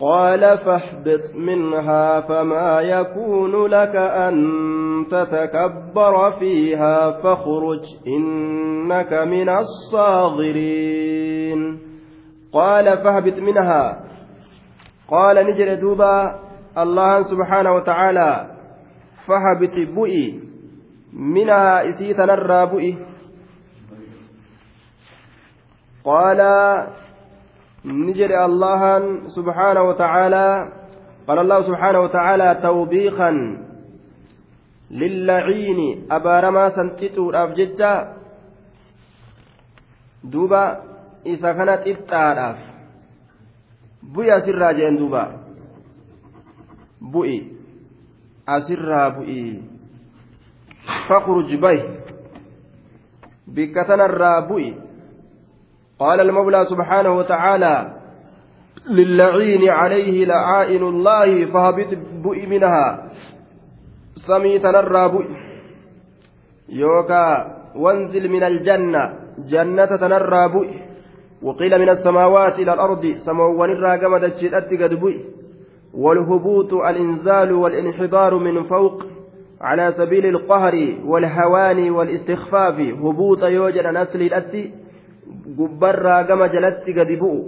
قال فاهبط منها فما يكون لك أن تتكبر فيها فاخرج إنك من الصاغرين. قال فاهبط منها. قال نجر دوبا. الله سبحانه وتعالى فهبط بؤي منها إسيت نرى بؤي قال نجر الله سبحانه وتعالى قال الله سبحانه وتعالى توبيخا للعين. أبارما سنتتو أفججا دوبا إذا كانت إبتاراف بويا سرا جين دوبا. بؤي أسرا بؤي فاخرج به. بكتنا الرابؤي قال المولى سبحانه وتعالى للعين عليه لعائن الله فهبط بؤ منها. سمي تنرى بؤ يوكا وانزل من الجنة. جنة تنرى بؤ وقيل من السماوات إلى الأرض. سموان الراقمة الشيطة قد بؤ والهبوط الإنزال والانحدار من فوق. على سبيل القهر والهوان والاستخفاف. هبوط يوجد نسل الأتي. Gubbarraa gama jalatti gadi bu'u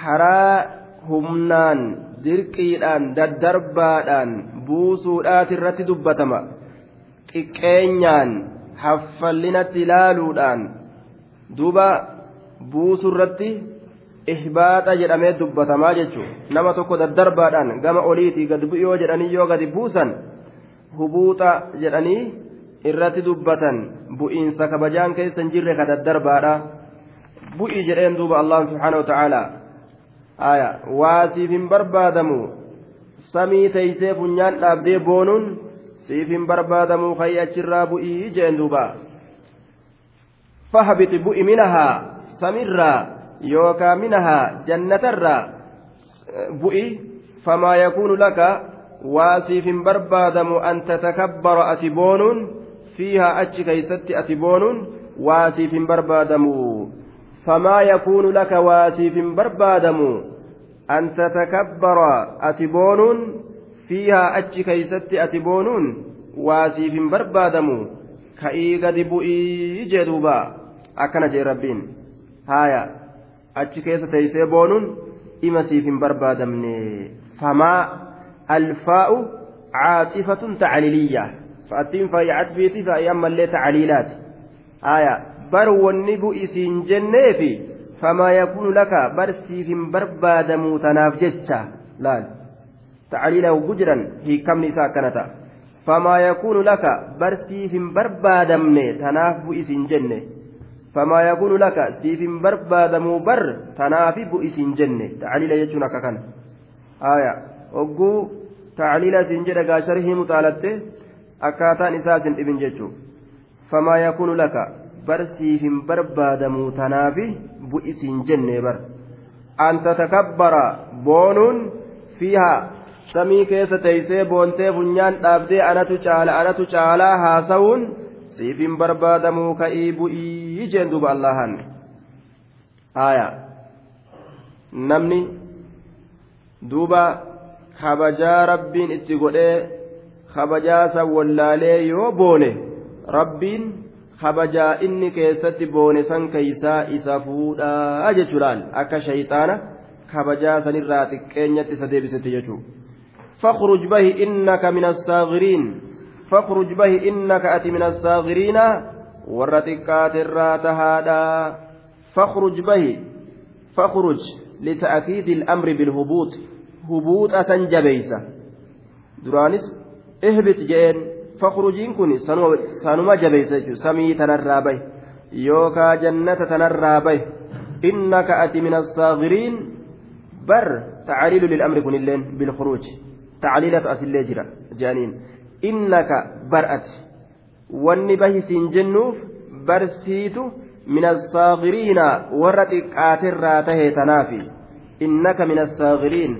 karaa humnaan dirqiidhaan daddarbaadhaan buusuudhaati irratti dubbatama xiqqeenyaan haffallinatti ilaaluudhaan duuba buusuu irratti ihbaaxa jedhamee dubbatamaa jechuun nama tokko daddarbaadhaan gama oliitii gadi bu'uu jedhanii yoo gadi buusan hubuuxa jedhanii irratti dubbatan bu'iinsa kabajaan keessa hin jirre ka daddarbaadha. Bu'ii jedheen duuba allah subhaanahu ta'ala aya waa siif hin barbaadamu samii teeysee funyaan dhaabdee boonuun siif hin barbaadamu kayyi achirraa bu'ii jeen duuba fahabiti bu'i minahaa samirraa yookaa minahaa jannatarraa bu'i famaa yakuunu laka waa siif hin barbaadamu an tatakabbara ati boonuun fiihaa achi keeysatti ati boonuun famaa yakuunu laka waasiif hin barbaadamu an tatakabbara ati boonuun fiihaa achi keeysatti ati boonuun waasiif hin barbaadamu ka'ii gadi bu'ii jee duuba akkana jee rabbiin haaya achi keessa teeysee boonuun ima siif hin barbaadamne famaa alfaa'u caaxifatun tacaliiliyya fa'attiin faayya cadbiiti ammallee tacaliilaati haaya bar wanni bu'isiin jenneefi famaa yakuunu laka bar siif hin barbaadamuu tanaaf jecha. Laal. Tacliila hoggu jedhan hiikamni isaa akkana ta'a. Famaa yakuunu laka bar siif hin barbaadamne tanaaf bu'isiin jenne. Famaa yakuunu laka siif hin barbaadamuu bar tanaafi bu'isiin jenne. Tacliila jechuun akka kana. Aya hogguu tacliila siin jedha gaa sharhii muxaalatte akkaataan isaa sin dhibin jechuu famaa yakuunu laka barsiif hin barbaadamuu tanaafi bu'isiin jenne bar. An tatakabbara boonuun fiihaa samii keessa teeysee boontee funyaan dhaabdee anatu caala anatu caalaa haasawuun siif hin barbaadamuu ka'ii bu'ii jeen duba allahan. Aya namni duuba kabajaa rabbiin itti godhee kabajaa san wallaalee yoo boone rabbiin kabajaa inni keessatti boone san keeysaa isa fuudhaa jechuudhaan akka shayxaana kabajaa sanirraa xiqqeenyatti isa deebisetti jechuudha. فاخرج به إنك من الصاغرين فاخرج به إنك أتي من الصاغرين ورتكات الرات هذا فاخرج به فاخرج لتأكيد الأمر بالهبوط هبوط أتنجبيسة درانس اهبط جين fakhrujiin kun sanuma jabeessa jechuudha samii tanarraa bahe yookaa jannata tanarraa bahe innaka ati min assaagiriin bar tacliilu lilamri kunilleen bilkhuruuj tacliilatu asillee jira jedhaniin innaka bar ati wanni bahisiin jennuuf barsiitu min assaagiriina warra xiqqaatirraa tahee tanaafi innaka min assaagiriin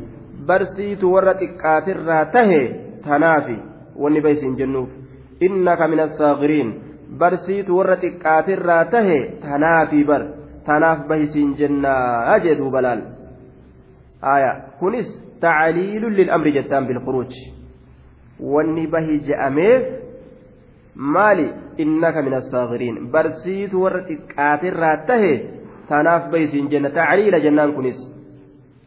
barsiitu warra xiqqaatirraa tahee tanaafi wanni baysiin jennuuf innaka min assaagiriin barsiitu warra xiqqaatirraa tahe tanaafi bar tanaaf bahisiin jennaa jee duuba laal aya kunis tacliilun lil'amri jettaan bilquruuj wanni bahi je'ameef maali innaka min assaagiriin barsiitu warra xiqqaatirraa tahe tanaaf baysiin jenna tacliila jennaan kunis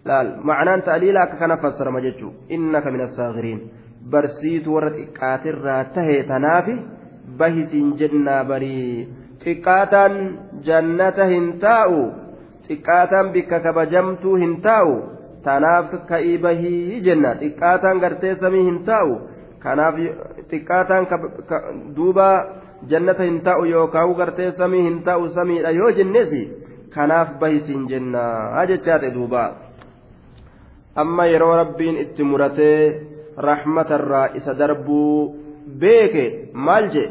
laal macnaan ta'liila akka kana fassarama jechuu innaka min assaagiriin barsiitu warra xiqqaatirraa tahe tanaafi bahisiin jennaa barii. Xiqqaataan jannata hin taa'u xiqqaataan bikka kabajamtuu hin taa'u tanaaf ka'ii bahii jenna. Xiqqaataan gartee samii hin taa'u kanaaf xiqqaataan duuba jannata hin taa'u yookaan gartee samii hin taa'u samiidha yoo jennees kanaaf bahisiin jennaa jechaate duuba. Amma yeroo rabbiin itti muratee rahmatarraa isa darbuu beeke maal jee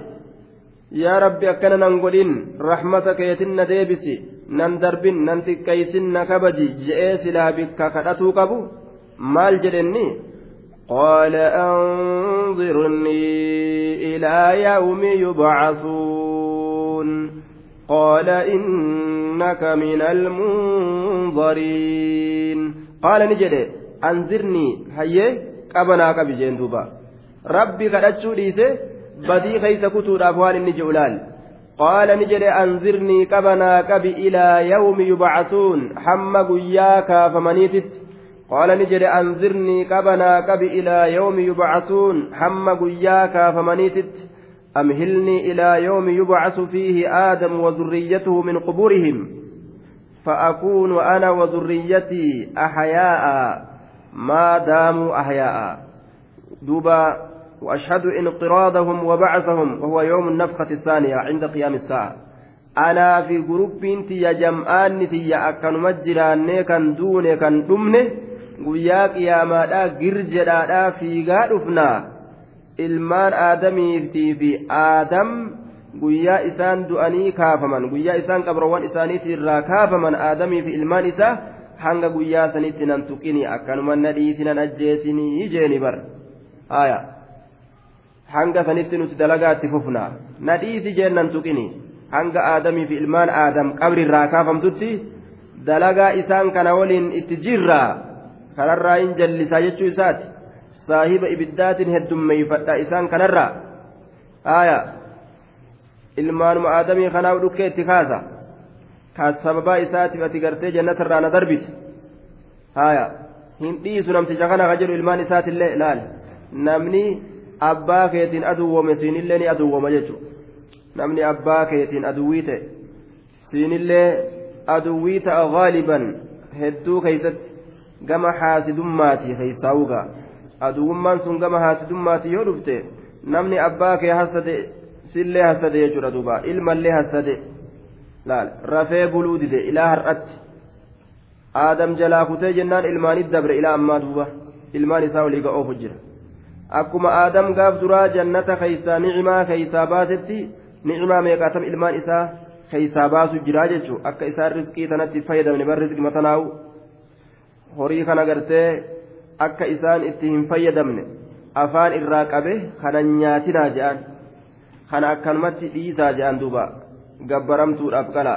yaa rabbi akkana nan godhin rahmata keetin na deebisi nan darbin nan xiqqeeysin na kabaji je'ee silaa bikka kadhatuu qabu maal jedhenni قال أنظرني إلى يوم يبعثون قال إنك من المنظرين قال نجد أنظرني هيا قبنا قبي جندوبا ربي قد أتشو badii keeysa kutuudhaaf waan inni jedhu laal qaala ni jedhe anzirnii qabanaa qabi ilaa yawmi yubcasuun hamma guyyaa kaafamaniititti qaala ni jedhe anzirnii qabanaa qabi ilaa yawmi yubcasuun hamma guyyaa kaafamaniititti أمهلني إلى يوم يبعث فيه آدم وذريته من قبورهم فأكون أنا وذريتي أحياء ما داموا أحياء دوبا وأشهد انقراضهم وبعثهم وهو يوم النفخة الثانية عند قيام الساعة أنا في جروب تي جمعان تي أكن مجران كان دون كان دمنه guyyaa qiyaamaadhaa girjedhaadhaa fiigaa dhufnaa ilmaan aadamiitii fi aadam guyyaa isaan du'anii kaafaman guyyaa isaan qabroowwan isaaniitii irraa kaafaman aadamii fi ilmaan isaa hanga guyyaa sanitti nan tuqini akkanuma nadhiisi nan ajjeesinii jeeni bar haya hanga sanitti nuti dalagaa itti fufna nadhiisi jeennan tuqini hanga aadamii fi ilmaan aadam qabri irraa kaafamtutti dalagaa isaan kana waliin itti jirraa kanarraa hin jallisaa jechuu isaati saahiba ibiddaatiin heddummeeyfadha isaan kanarraa aaya ilmaanuma aadamii kanaaf dhukkee itti kaasa ka sababaa isaatiif ati gartee jannatarraa na darbite aaya hin dhiisu namticha kana ka jedhu ilmaan isaatillee ilaali namni abbaa keetiin aduwwame siinillee ni aduwwama jechuudha namni abbaa keetiin aduwwii ta'e siinillee aduwwii ta'a gaaliban hedduu keeysatti gama haasidummaati keeysaawuga aduwwummaan sun gama haasidummaati yoo dhufte namni abbaa kee hasade sillee hasade jechuudha duuba ilmallee hasade laal rafee buluu dide ilaa har'atti aadam jalaa kutee jennaan ilmaanit dabre ilaa ammaa duuba. Ilmaan isaa olii ga'oofu jira akkuma aadam gaaf duraa jannata keeysaa nicimaa keeysaa baasetti nicimaa meeqaatam ilmaan isaa keeysaa baasu jiraa jechuun akka isaan riskii tanatti fayyadamne bar riskii matanaa'u horii kana gartee akka isaan itti hin fayyadamne afaan irraa qabe kana nyaatinaa je'an. Kana akkanumatti dhiisaa je'an duuba gabbaramtuudhaaf qala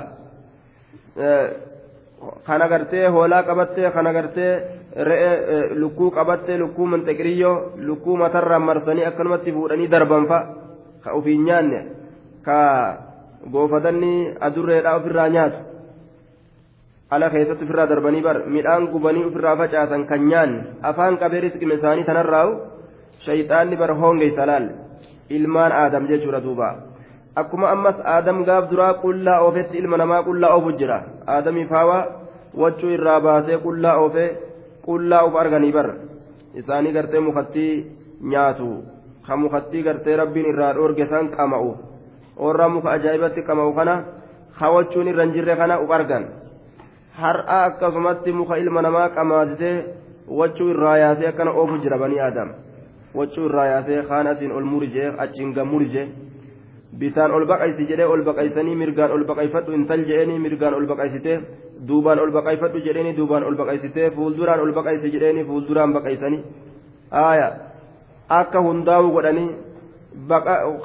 kana gartee hoolaa qabattee kana gartee re'ee lukkuu qabattee lukkuu manxeqiriyyoo lukkuu matarraan marsanii akkanumatti fuudhanii darbanfa ka ofiin nyaanne ka goofadanni adurreedhaa ofirraa nyaatu ala keessatti ofirraa darbanii bar midhaan gubanii ofirraa facaasan kan nyaanne afaan qabee riskime isaanii tanarraa'u shayxaanni bar hoongeysa laal ilmaan aadam jechuudha duuba akkuma ammas aadam gaaf duraa qullaa oofetti ilma namaa qullaa oofu jira aadamii faawaa wachuu irraa baasee qullaa oofee qullaa uf arganii bar isaanii gartee mukattii nyaatu ka mukattii gartee rabbiin irraa dhoorge san qama'u warra muka ajaa'ibatti qama'u kana hawachuun irra hin jirre kana uf argan har'a akkasumatti muka ilma namaa qamaasisee wachuu irraa yaasee akkana oofu jira banii aadam wachuu irraa yaasee kaan asiin ol murjee achiin gammurjee bitaan ol baqaysi jedhee ol baqaysanii mirgaan ol baqayfadhu intal jedheenii mirgaan ol baqaysitee duubaan ol baqayfadhu jedheenii duubaan ol baqaysitee fuulduraan ol baqaysi jedheenii fuulduraan baqaysanii aaya akka hundaa'u godhanii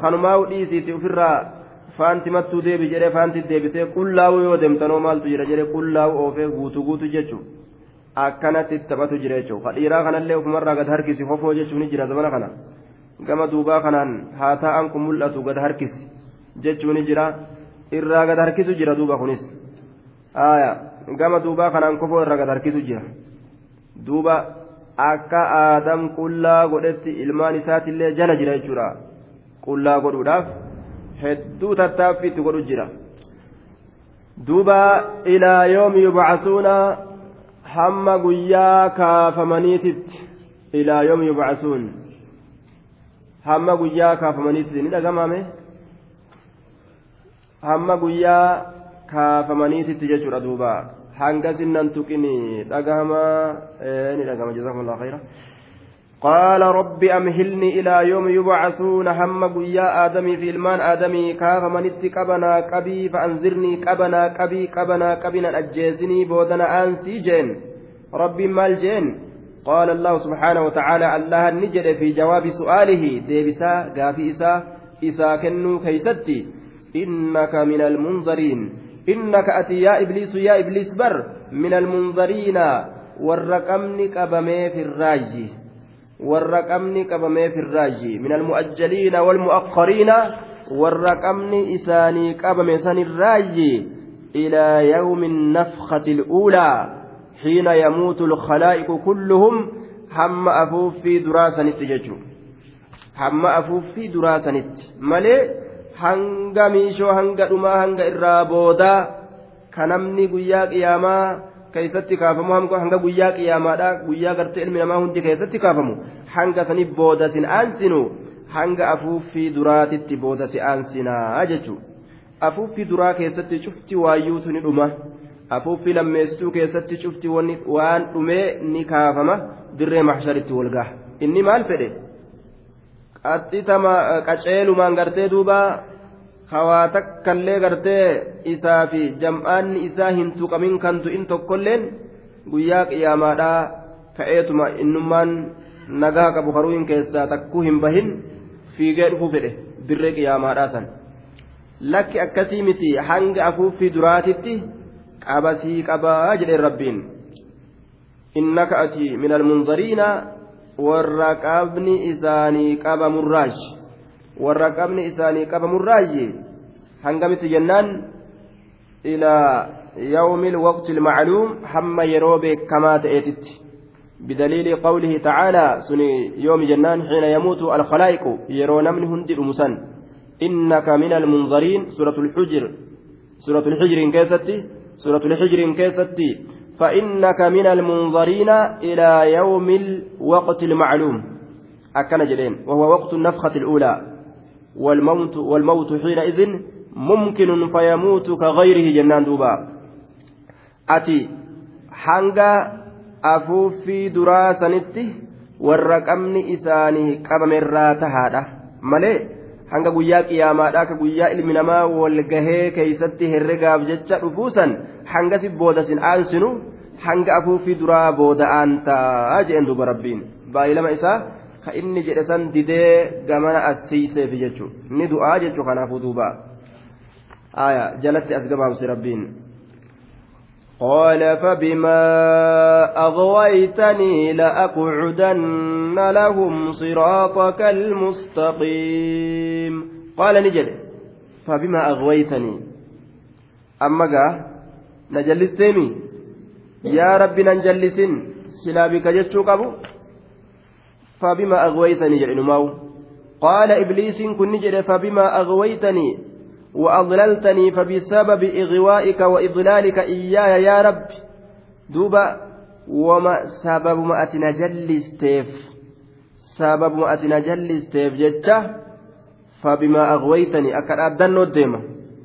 kanumaa'u dhiisiiti ofirraa faanti mattuu deebi jedhee faanti deebisee qullaa'u yoo deemtanoo maaltu jira jedhee qullaa'u oofee guutuu guutuu jechuun akkanatti taphatu jira jechuudha ka dhiiraa kanallee ofumarraa gad harkisi hofoo jechuun jira zamana kana gama duubaa kanaan haa ta'an kun mul'atu gad harkisi jechuun jira. Irraa gad harkisu jira duuba kunis. Gama duubaa kanaan kofoo irraa gad harkisu jira. Duuba akka aadam qullaa godhetti ilmaan isaatillee jala jira jechuudha. Qullaa godhuudhaaf hedduu tattaaffii itti godhu jira. Duuba ilaa yoomi yubcasuuna hamma guyyaa kaafamaniititti ilaa yoomi yubcasuun hamma guyyaa kaafamaniititti ni dhagamame hamma guyyaa kaafamaniititti jechuudha duuba hanga sinnan tuqini dhagahama ni dhagama jazakumullahu khayra قال رب أمهلني إلى يوم يبعثون هم قيا آدمي في المان آدمي كاف من اتقبنا قبي فأنذرني قبنا قبي قبنا قبنا أجيزني بودنا أنسي جين ربي مال جين قال الله سبحانه وتعالى الله النجد في جواب سؤاله ديبسا قافي إسا إسا كنو كيستي إنك من المنظرين إنك أتي يا إبليس يا إبليس بر من المنظرين والرقمني قبمي في الراجي warra qabni qabamee firraaji min almu'ajjaliina walmu'aqqariina warra qabni isaanii qabame sanirraaji ilaa yawmi nafkhati الأولى. حين يموت الخلائق كلهم هم أفوفي دراسة ججو هم أفوفي دراسة مالي hanga miishoo hanga dhumaa hanga irraa boodaa kanamni guyyaa qiyaamaa keessatti kaafamu hanga guyyaa qiyaamaadha guyyaa gartee ilmi namaa hundi keessatti kaafamu hanga saniif booda sin aansinu hanga afuuffii duraatitti booda si aansinaa jechuudha afuuffii duraa keessatti cufti waayyuutu ni dhuma Afuuffii lammeessituu keessatti cufti waan dhumee ni kaafama. Dirree maxsharitti walgaha inni maal fedhe? Qaxxitama qaceelumaan gartee duuba hawaa takkallee gartee isaa fi jam'aanni isaa hin tuqamin kan tu'in tokkolleen guyyaa qiyyaamaadhaa ka'eetuma innummaan nagaa qabu haruun keessaa takkuu hin bahin fiigee dhufuu fedhe dirree qiyyaamaadhaa san lakki akkasii miti hanga afuuffii duraatitti qabasii qabaa jedheen rabbiin innaka ati min almunzariina warra qabni isaanii qabamurraaj warra qabni isaanii qabamurraaji hangamitti jennaan ilaa yawmi alwaqti almacluum hamma yeroo beekamaa ta'eetitti بدليل قوله تعالى سني يوم جنان حين يموت الخلائق يرون من هند أمسا إنك من المنظرين سورة الحجر سورة الحجر كيستي سورة الحجر كيستي فإنك من المنظرين إلى يوم الوقت المعلوم. أكن جلين وهو وقت النفخة الأولى. والموت والموت حينئذ ممكن فيموت كغيره جنان دوبا. أتي حنجا afuuffii duraa sanitti warra qabni isaanii qabamerraa tahaadha hanga guyyaa qiyaamaadhaa ka guyyaa ilmi namaa walgahee keeysatti herregaaf jecha dhufuusan hangasi booda sin aansinu hanga afuuffii duraa booda aantaa jeen duba rabbiin. Baay'ilama isaa ka inni jedhe san didee gamana asiiseef jechuu ni du'aa jechuu kanaafuu duuba. Jalatti as gabaabse rabbiin قال فبما أغويتني لأقعدن لهم صراطك المستقيم. قال نجد فبما أغويتني. أما قا نجلستيمي يا ربي ننجلسن سلابك جتشو قبو. فبما أغويتني جل قال إبليس كن نجد فبما أغويتني وأضللتني فبسبب إغوائك وإضلالك إياي يا رب. دوبا وما سبب ما أتنا جلستيف سبب ما أتنا جلستيف جتة فبما أغويتني أكد أدنو الديمة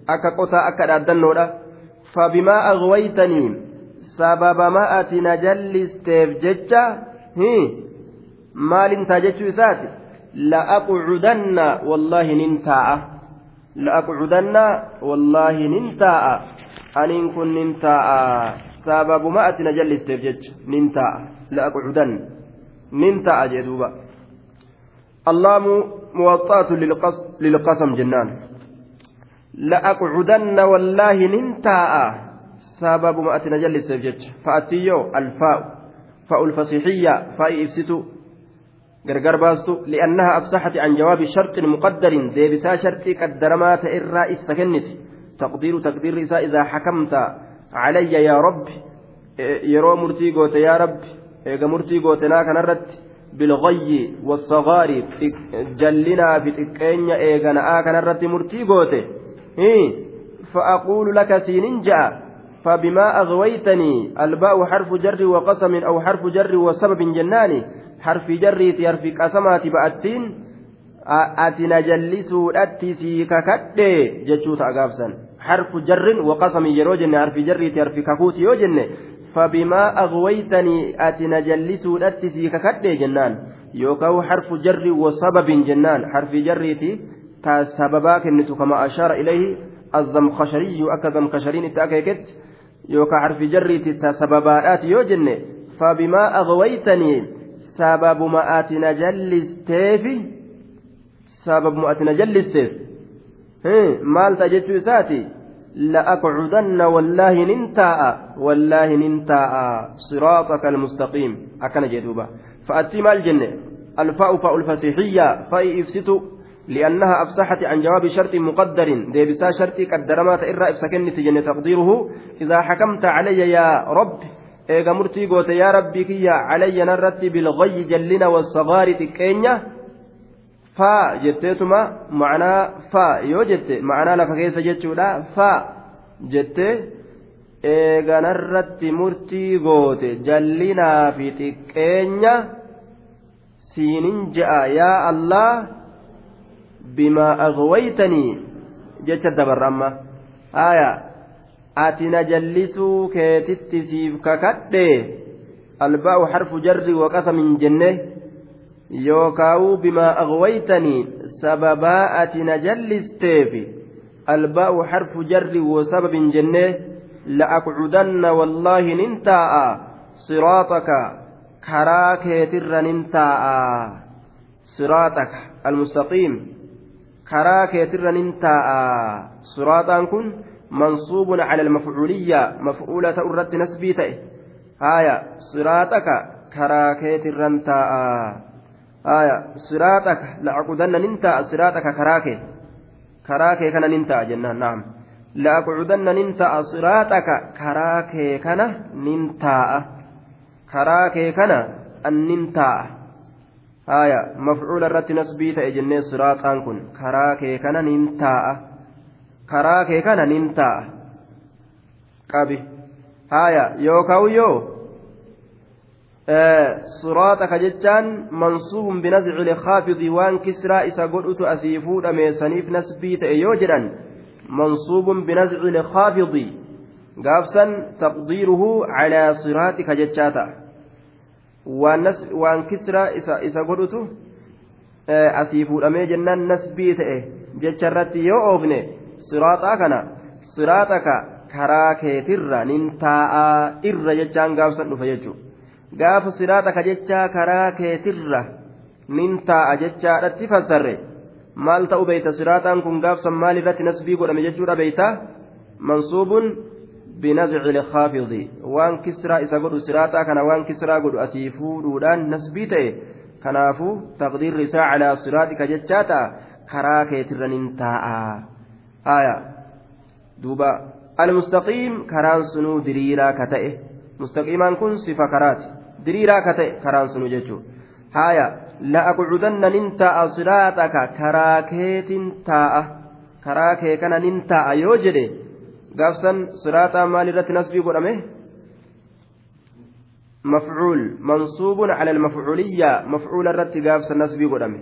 أكا قطع أكد أدنو فبما أغويتني سبب ما أتنا جلستيف جتة هي مال انت جتشو إساتي لأقعدن والله ننتاعه. لأقعدن والله ننتاء. أنين كن ننتاء. سبب ما أتنا جلس تفجج ننتاء. لأقعدن. ننتاء جدوبا. اللام موطأة للقسم جنان. لأقعدن والله ننتاء. سبب ما أتنا جلس تفجج فأتيو الفاء. فاء الفصيحية فاء إفسدوا gargar baastu li'annaha afsaxati an jawaabi sharxin muqaddarin deebisaa sharxii qaddaramaa ta'e irraa ibsa kenniti taqdiiru taqdiirri isaa idaa hakamta calayya yaa rabbi yeroo murtii goote yaa rabbi eega murtii goote naa kanarratti bilgayyi wassagaari jallinaa fi xiqqeenya eegana'aa kanarratti murtii goote فأقول لك سين جاء فبما أغويتني الباء حرف جر وقسم أو حرف جر وسبب جناني harfi jarriiti harfi qasamaati ba'attiin ati na jallisuudhatti sii kakadhe jechuu ta'a gaafsan harfu jarrin waqasami yeroo jenne harfi jarriiti harfi kakuuti yoo jenne fabimaa aghwaytanii ati na jallisuudhatti sii kakadhe jennaan yookaan harfu jarri wasababin jennaan harfi jarriiti ta sababaa kennitu kama ashaara ilayhi azzamkashariyyu akka zamkashariin itti akeeketti yookaan harfi jarriiti ta sababaadhaati yoo jenne fabimaa aghwaytanii sababuma ati na jallisteefi sababuma ati na jallisteef maal ta'a jechuu isaati لأقعدن والله ننتاء والله ننتاء. صراطك المستقيم. أكن جدوبة فأتي مع الجنة الفاء فاء الفسيحية. فاء إفسد. لأنها أفسحت عن جواب شرط مقدر. ديبسا شرط قدر ما تئر إفسكن جنة تقديره. إذا حكمت علي يا رب. Eega murtii goote yaa rabbii kiyya calayya narratti bilgayyi jallina wassagaari xiqqeenya faa jetteetuma macnaa faa. Yoo jette macnaa lafa keessa jechuudha faa. Jette eega narratti murtii goote jallinaa fi xiqqeenya siinin je'a. Yaa allah bimaa aghwaytanii. Jecha dabarra amma. Aayaa ati na jallisuu keetitti siif kakadhe albaa'u harfu jarri waqasamin jenne yookaa'uu bimaa aghwaytanii sababaa ati na jallisteefi albaa'u harfu jarri wasababin jenne la'aqcudanna wallaahi nin taa'a siraaxaka karaa keetirra nin taa'a. Siraaxaka almustaqiim karaa keetirra nin taa'a. Siraaxaan kun منصوب على المفعولية مفعولة أردت نسبي تأه آية صراطك كراكيت الرنتاء آية صراطك لأقعدن ننتا صراطك كراكي. كراكي كان ننتا جنان نعم. لأقعدن ننتا صراطك كراكي كان ننتا. كراكي كان الننتا آية مفعول الرت نسبي تأه جنان صراطان كن. كراكي كان ننتا. Karaa kee kana nin ta'a qabi haya yookaan yoo siraaxaka jechaan mansuubun binazci likaafidii waan kisraa isa godhutu asii fuudhameessaniif nasbii ta'e yoo jedhan mansuubun binazci likaafidii gaafsan taqdiiruhu calaa siraaxika jechaa ta'a waan kisraa isa godhutu asii fuudhamee jennaan nasbii ta'e jecha irratti yoo oofne siraaxaa kana siraaxaka karaa keetirra nin taa'aa irra jechaan gaafsan dhufa jechuudha gaafa siraaxaka jechaa karaa keetirra nin taa'a jechaadhatti fassarre maal ta'u beeyta siraaxaan kun gaafsan maal irratti nasbii godhame jechuudha beeyta mansuubun binazci likaafidi waan kisraa isa godhu siraaxaa kana waan kisraa godhu asii fuudhuudhaan nasbii ta'e kanaafuu taqdiirri isaa calaa siraaxika aya. Duuba. Almustaqiim karaan sunuu diriiraa ka ta'e. Mustaqiimaan kun sifa karaati. Diriiraa ka ta'e karaan sunuu jechuudha. Haya la'aqucudanna nin taa'a siraaxaka karaa keetin taa'a. Karaa kee kana nin taa'a yoo jedhe gaafsan siraaxaa maalirratti nasbii godhame? Mafcuul. Mansuubun cala almafcuuliyyaa mafcuula irratti gaafsan nasbii godhame.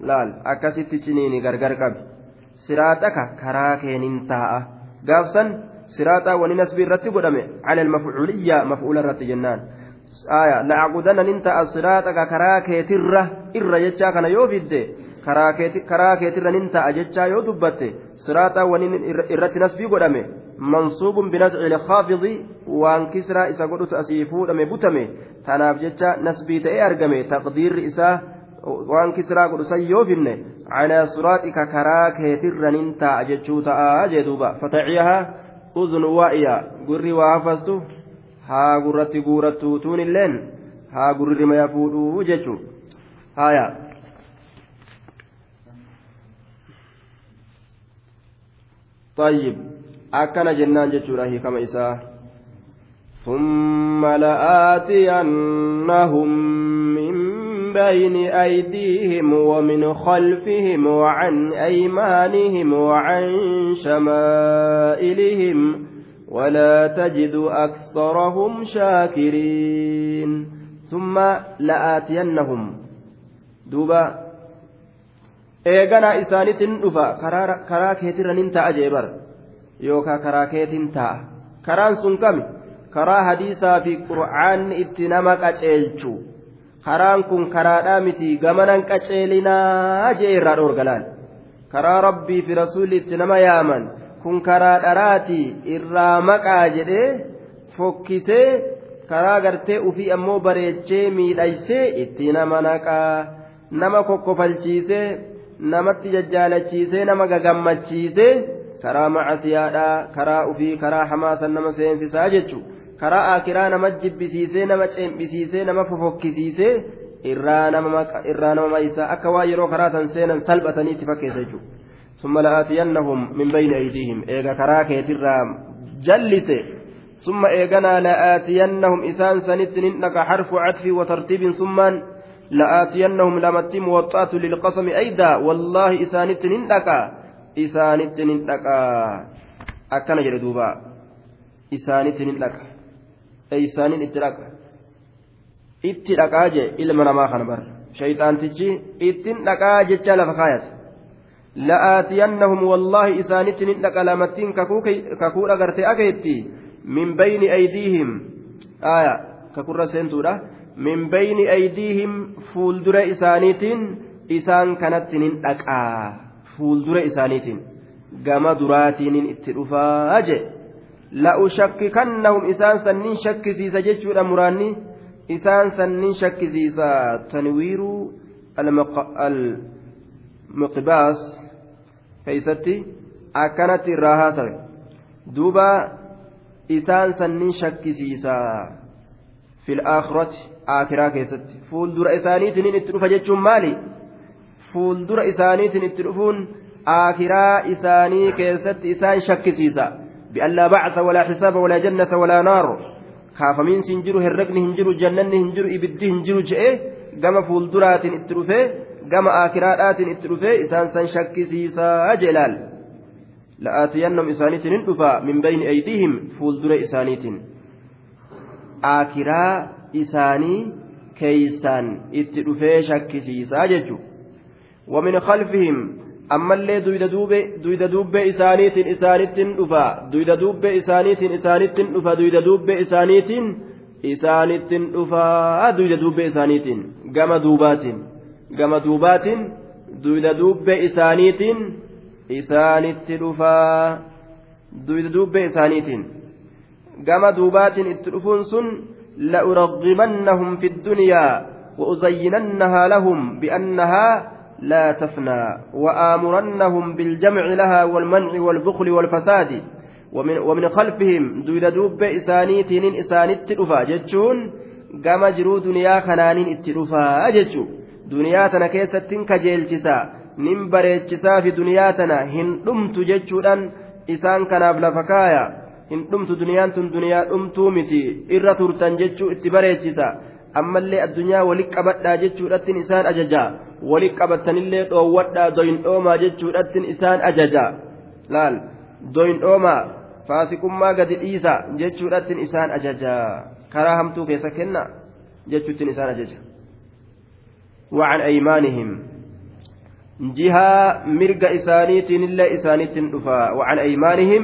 Laal. Akkasitti ciniini gargar qabi. Siraaxaka karaa keenin taa'a gaafsan siraaxaa wani nasbii irratti godhame cala almafcuuliyya maf'uula irratti jennaan aya la'aqudanna nin ta'a siraaxaka karaa keetirra irra jechaa kana yoo fidde karaa keetirra nin ta'a jechaa yoo dubbatte siraaxaa wani irratti nasbii godhame mansuubun binasci lkaafidi waan kisraa isa godhutu asii fuudhame butame tanaaf jecha nasbii ta'ee argame taqdiirri isaa waan kisraa godhu yoo finne calaa siraaxika karaa keetirra nin taa'a jechuu ta'a jee duuba fataciyaha uzun waa'iya gurri waa hafastu haa gurratti guurattu tuun illeen haa gurrirrima yaa fuudhuu jechuun haaya. طيب أكن جنان جتشورا هي كما إساء ثم لآتينهم من بين أيديهم ومن خلفهم وعن أيمانهم وعن شمائلهم ولا تجد أكثرهم شاكرين. ثم لآتينهم. دوبا. إيغانا إساني تندفا كراكيت رننتا أجيبر. يوكا كراكيت تا. كرانسون كمي كرا حديثا في قرآن اتنمك أجيلتو karaan kun karaadhaa miti gamanan qaceelinaa jee irraa dhoorgalaan karaa rabbii fi rasuulli itti nama yaaman kun karaa dharaati irraa maqaa jedhee fokkisee karaa gartee ufii ammoo bareechee miidhaysee itti nama naqaa nama kokkofalchiisee namatti jajjaalachiisee nama gagammachiisee karaa macasiyaadhaa karaa ufii karaa hamaasan nama seensisaa jechuudha. Karaa akiraa nama jibbisiisee nama ceembisiisee nama fofokkisiisee irraa nama maysaa akka waa yeroo karaa san seenan salphatanii itti fakkeessa jechuudha. ثم لآتينهم من بين أيديهم إيغا كراكيت الرام جلس ثم إيغنا لآتينهم إسان سنت ننك حرف عطف وترتيب ثم لآتينهم لمت موطأة للقسم أيدا والله إسانت ننك إسانت ننك أكن جردوبا إسانت ننك eeysaaniin itti dhaqa itti dhaqaa jee ilma namaa kana bar shayxaantichi ittiin dhaqaa jecha lafa kaayate la'aatiyannahum wallaahi isaanitti nin dhaqa lamattiin kakuu dhagartee akeetti min bayni aydiihim. Aya kakurra seentuudha. Min bayni aydiihim fuuldura isaaniitiin isaan kanatti nin dhaqaa. Fuuldura isaaniitiin. Gama duraatiinin itti dhufaa jee la'ushakkikannahum isaan sannin shakkisiisa jechuudha muraanni isaan sannin shakkisiisa tanwiiruu almuqbaas keeysatti akkanatti irraa haasawe duuba isaan sannin shakkisiisa fil aakhirati aakiraa keessatti fuuldura isaaniitiin itti dhufa jechuun maali fuuldura isaaniitiin itti dhufuun aakiraa isaanii keessatti isaan shakkisiisa بأن لا بعث ولا حساب ولا جنة ولا نار. كافمين سنجرو هرقني هنجرو جنني هنجرو إبدي هنجرو جئه قام فولدرات اترفه قام آكرات اترفه إسان سن شك سيسا جلال. لآتينهم إسانيت ندفا من بين أيديهم فولدر إسانيت. آكرا إساني كيسان اترفه شك سيسا ومن خلفهم ammallee duyda duubbee isaaniitiin isaanittiin dhufa duyda duubbee isaaniitiin isaanittiin dhufa duyda duubbee isaaniitiin isaanittiin dhufa duyda duubbee isaaniitiin gama duubaatiin gama duubaatiin duyda duubbee isaaniitiin isaanitti dhufa duyda duubbee isaaniitiin gama duubaatiin itti dhufuun sun la'uraghimannahum fi ddunyaa وأزيننها لهم بأنها لا تفنى وآمرنهم بالجمع لها والمنع والبخل والفساد ومن, ومن خلفهم دويد دوب إسانيتين إسانيت الأفا جتشون قام جرو دنيا خنانين اتلفا جتشو دنيا تنا كيستين كجيلشسا nin bareechisaa fi duniyaa tana hin dhumtu jechuudhaan isaan kanaaf lafa kaaya hin dhumtu duniyaan tun duniyaa dhumtuu miti irra turtan jechuu itti bareechisa ammallee addunyaa wali qabadhaa jechuudhattiin isaan ajajaa wali qabatanillee dhoowwadhaa doyindhoomaa jechuudhattiin isaan ajajaa laal doyindhoomaa faasiqummaa gadi dhiisa jechuudhattiin isaan ajajaa karaa hamtuu keessa kenna jechuuttiin isaan ajaja وعن أيمانهم جهة مرق إسانيتين إلا إسانيتين دفا وعن أيمانهم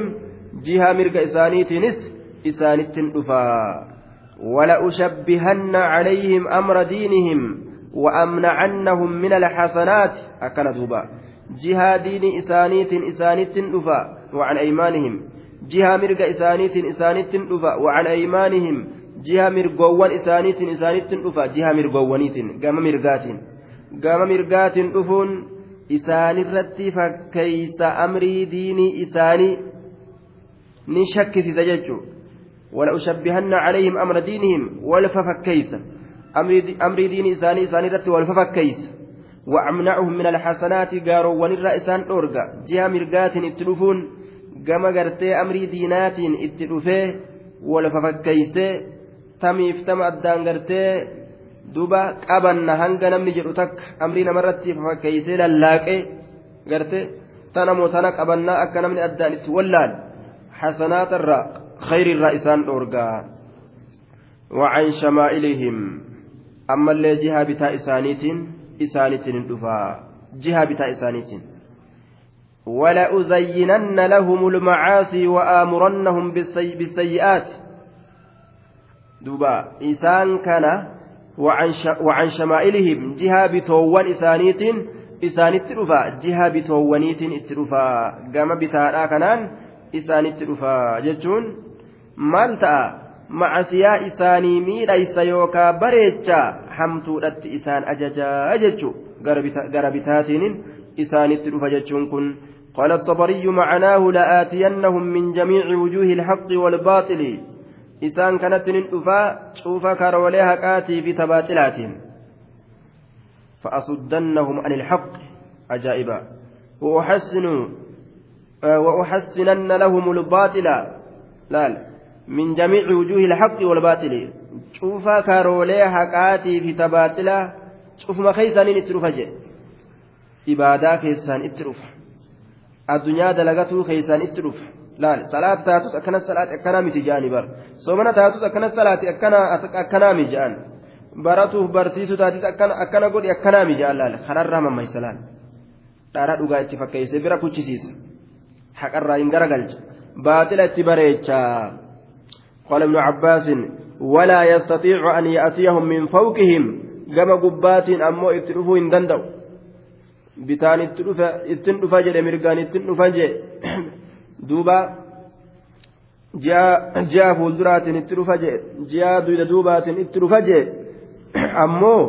جهة مرق إسانيتين إسانيتين دفا ولأشبهن عليهم أمر دينهم وأمنعنهم من الحسنات. أكن دوبا. جهة دين إسانيت إسانيت دفا وعن أيمانهم. جهة مرق إسانيت إسانيت دفا وعن أيمانهم. جهة مرقوان إسانيت إسانيت دفا جهة مرقوانيت. قام مرقات. قام مرقات دفون إسان الرتي فكيس أمري ديني إساني. نشك سيدججو ولأشبهن عليهم أمر دينهم ولففكيس أمري دين إساني إساني رت والففكيس وأمنعهم من الحسنات قاروا ونرى إسان أورغا جهة مرقات اتلفون gama gartee amrii diinaatiin itti dhufee wal fafakkeeysee tamiif tama addaan gartee duba qabanna hanga namni jedhu takka amrii namarratti fafakkeeysee lallaaqee gartee tana moo tana qabannaa akka namni itti khayriirraa isaan dhoorgaa وعن شمائلهم. أما اللي جهة بتاء إسانيتين إسانيتين دفا جهة بتاء إسانيتين. ولأزينن لهم المعاصي وآمرنهم بالسي بالسيئات. دوبا إسان كان وعن, ش... وعن شمائلهم. جهة بتوان إسانيت إسانيت رفا جهة بتوانيت إترفا قام بتاء كنان إسانيت رفا جتون مالتا macasiyaa isaanii miidhaysa yookaa bareecha hamtuudhatti isaan ajajaa jechu gara bitaatiin isaanitti dhufa jechuun kun. قال الطبري معناه لآتينهم من جميع وجوه الحق والباطل إسان كانت ننفا شوف كروليها كاتي في تباطلاتهم فأصدنهم عن الحق عجائبا وأحسن وأحسنن لهم الباطل لا من جميع وجوه الحق والباطل شوف كروليها كاتي في تباطلا شوف ما خيسان اترفجه إبادة كيسان اترفه addunyaa dalagatuu keeysaan itti dhufa laal salaata taatus akkana salaati akkanaa miti jedhani bar soomana taatus akkana salaati akkanaa mi jedhan baratuuf barsiisuu taatis akkana godhi akkanaa mi jedhan laal kanarraa mammaysa laal dhara dhugaa itti fakkeeyse bira kuchisiisa haqarraa hin garagalcha baaxila itti bareecha قال ابن عباس ولا يستطيع أن يأتيهم من فوقهم كما قبات أمو اتلفوا إن دندوا jedhe mirgaan ittin dhufa jedhe duuba ji'a fuulduraatiin itti dhufa jedhe ji'a duyda duubaatiin itti dhufa jedhe ammoo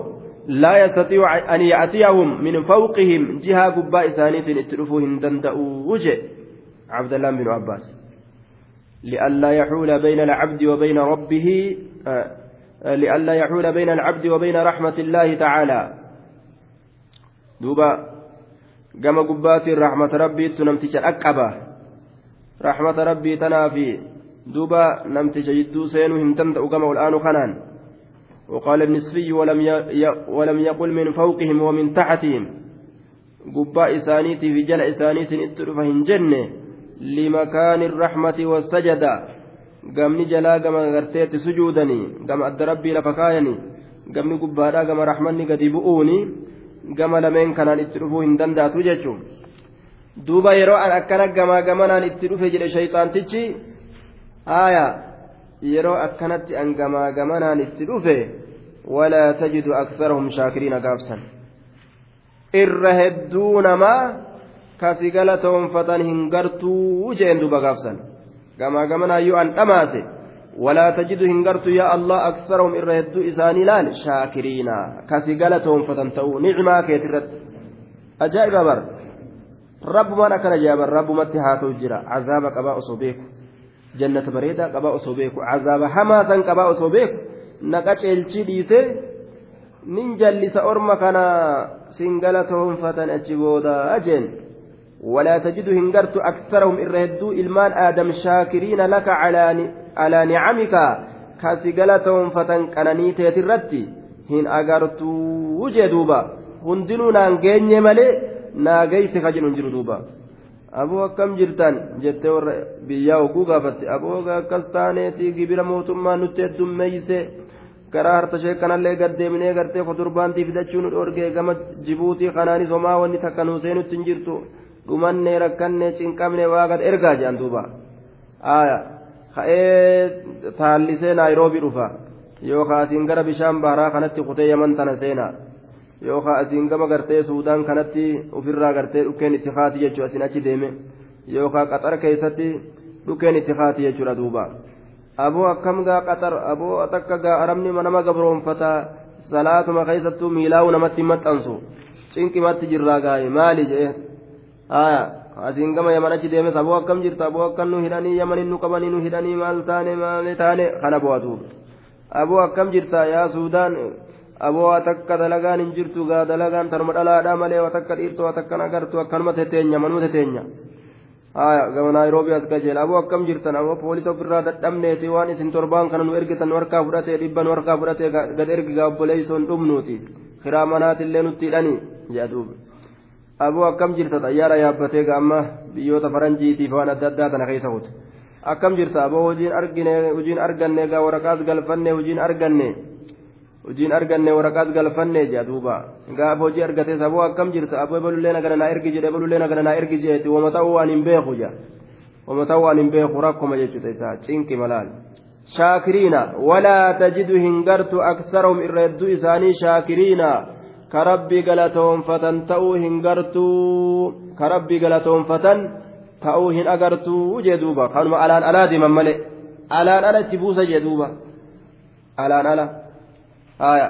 laa yastatiicu an ya'tiyahum min fawqihim jihaa gubbaa isaaniitiin itti dhufuu hin danda'uu jedhe cabdallaan binu abbaas لئلا يحول بين العبد وبين ربه لئلا يحول بين العبد وبين رحمة الله تعالى. دوبا gubbaatiin rahmata rabbiittu namticha dhaqqaba. Rahmata rabbii tanaafi duuba namticha jidduu seenuu hin danda'u gama ol'aanu kanaan. وقال النسفي ولم ولم يقل من فوقهم ومن تحتهم. قباء إسانيتي في جل إسانيت اترفهن جنة لمكان الرحمة والسجدة قمني جلا قم غرتيت سجودني قم أد ربي لفكايني قمني قباء قم رحمني قد بؤوني gama lameen kanaan itti dhufuu hin danda'atu jechuun duuba yeroo an akkana gamaa gamanaan itti dhufe jedhe shayxaantichi haaya yeroo akkanatti an gamaa gamanaan itti dhufe walaa tajidu aksarahum shaakiriina gaafsan irra hedduu namaa kasi galatoonfatan hin gartuu jeen duba gaafsan. Gamaa gamanaa yoo an dhamaate. Walaa tajidu hin gartuu yaa allah aksarahum irra hedduu isaanii laal? Shaakiriina. Kasi galatoonfatan ta'uu nicimaa keet irratti. Ajaa'iba bar. Rabbumaan akkana jaaban rabbumatti haa ta'u jira. Cazaaba qabaa osoo beeku. Jannata bareedaa qabaa osoo beeku. Cazaaba hamaa san qabaa osoo beeku. Naqa ceelchii dhiisee nin jallisa orma kana singala toonfatan achi booda jeen. ولا تجد هنغرت أكثرهم إرهدو إلمان آدم شاكرين لك على على نعمك كاسقلتهم فتن كنني تيترتي هن أغرتو وجدوبا hundinuu naan geenye malee naa geeyse ka jedhu jiru duuba aboo akkam jirtan jettee warra biyyaa oguu gaafatte aboo akkas taaneeti gibira mootummaa nutti heddummeeyse karaa hartashee kanallee gaddeemnee gartee kotorbaantii fidachuu nu dhoorgee gama jibuutii kanaanis homaa wanni takka nuu seenutti hin jirtu dhumannee rakkannee cinqabnee waaqat ergaa jedhan duuba. Ka'ee taallisee naayiroobii dhufa. Yookaan asiin gara bishaan baharaa kanatti kutee yaman tana seenaa. Yookaan asiin gama gartee suudaan kanatti ofirraa gartee dhukkeen itti kaati jechuudha asiin achi deeme. Yookaan qaxar keessatti dhukkeen itti kaati jechuudha duuba. Aboo akkam gaa qaxar aboo takka gaa arabni nama gabroonfata salaatuma keessattuu miilaa'uu namatti maxxansu. Cinqimatti jirraa gaa'e maali jedhee. Asiin gama yaman achi deemes aboo akkam jirta aboo akkam nu hidhanii yamanin nu qabanii nu hidhanii maal taane maal taane kana bu'atu aboo akkam jirta yaa suudaan aboo takka dalagaan hin jirtu gaa dalagaan tarma dhalaadhaa malee takka dhiirtu waa takkan agartu akkanuma teteenya manuma teteenya gama naayiroobii as qajeela aboo akkam jirtan aboo poolisa ofirraa dadhabneeti waan isin torbaan kana nu ergitan nu harkaa fudhatee dhibba nu harkaa fudhatee gad ergigaa obboleeysoon dhumnuuti kiraa manaatillee nutti hidhanii jedhuubi aboo akkam jirta xayyaara yaabbatee gaamma biyyoota faranjiitiif waan adda addaa tana keessa hute akkam jirta aboo hojiin argine hojiin arganne gaa waraqaas galfanne hojiin arganne hojiin arganne waraqaas galfanne jedha duuba gaaf hojii argate saboo akkam jirta aboo ebalullee nagana naa ergi jedhe ebalullee nagana naa ergi jedheeti wama ta'uu waan hin beeku jedha wama ta'uu waan hin beeku rakkuma jechuudha isaa cinqi malaal shaakiriina walaa tajidu hin gartu aksarahum irra hedduu isaanii shaakiriina ka rabbii galatoonfatan ta'uu hin agartuu jee duuba kanuma alaan alaa deeman malee alaan ala itti buusa jee duuba alaan ala haya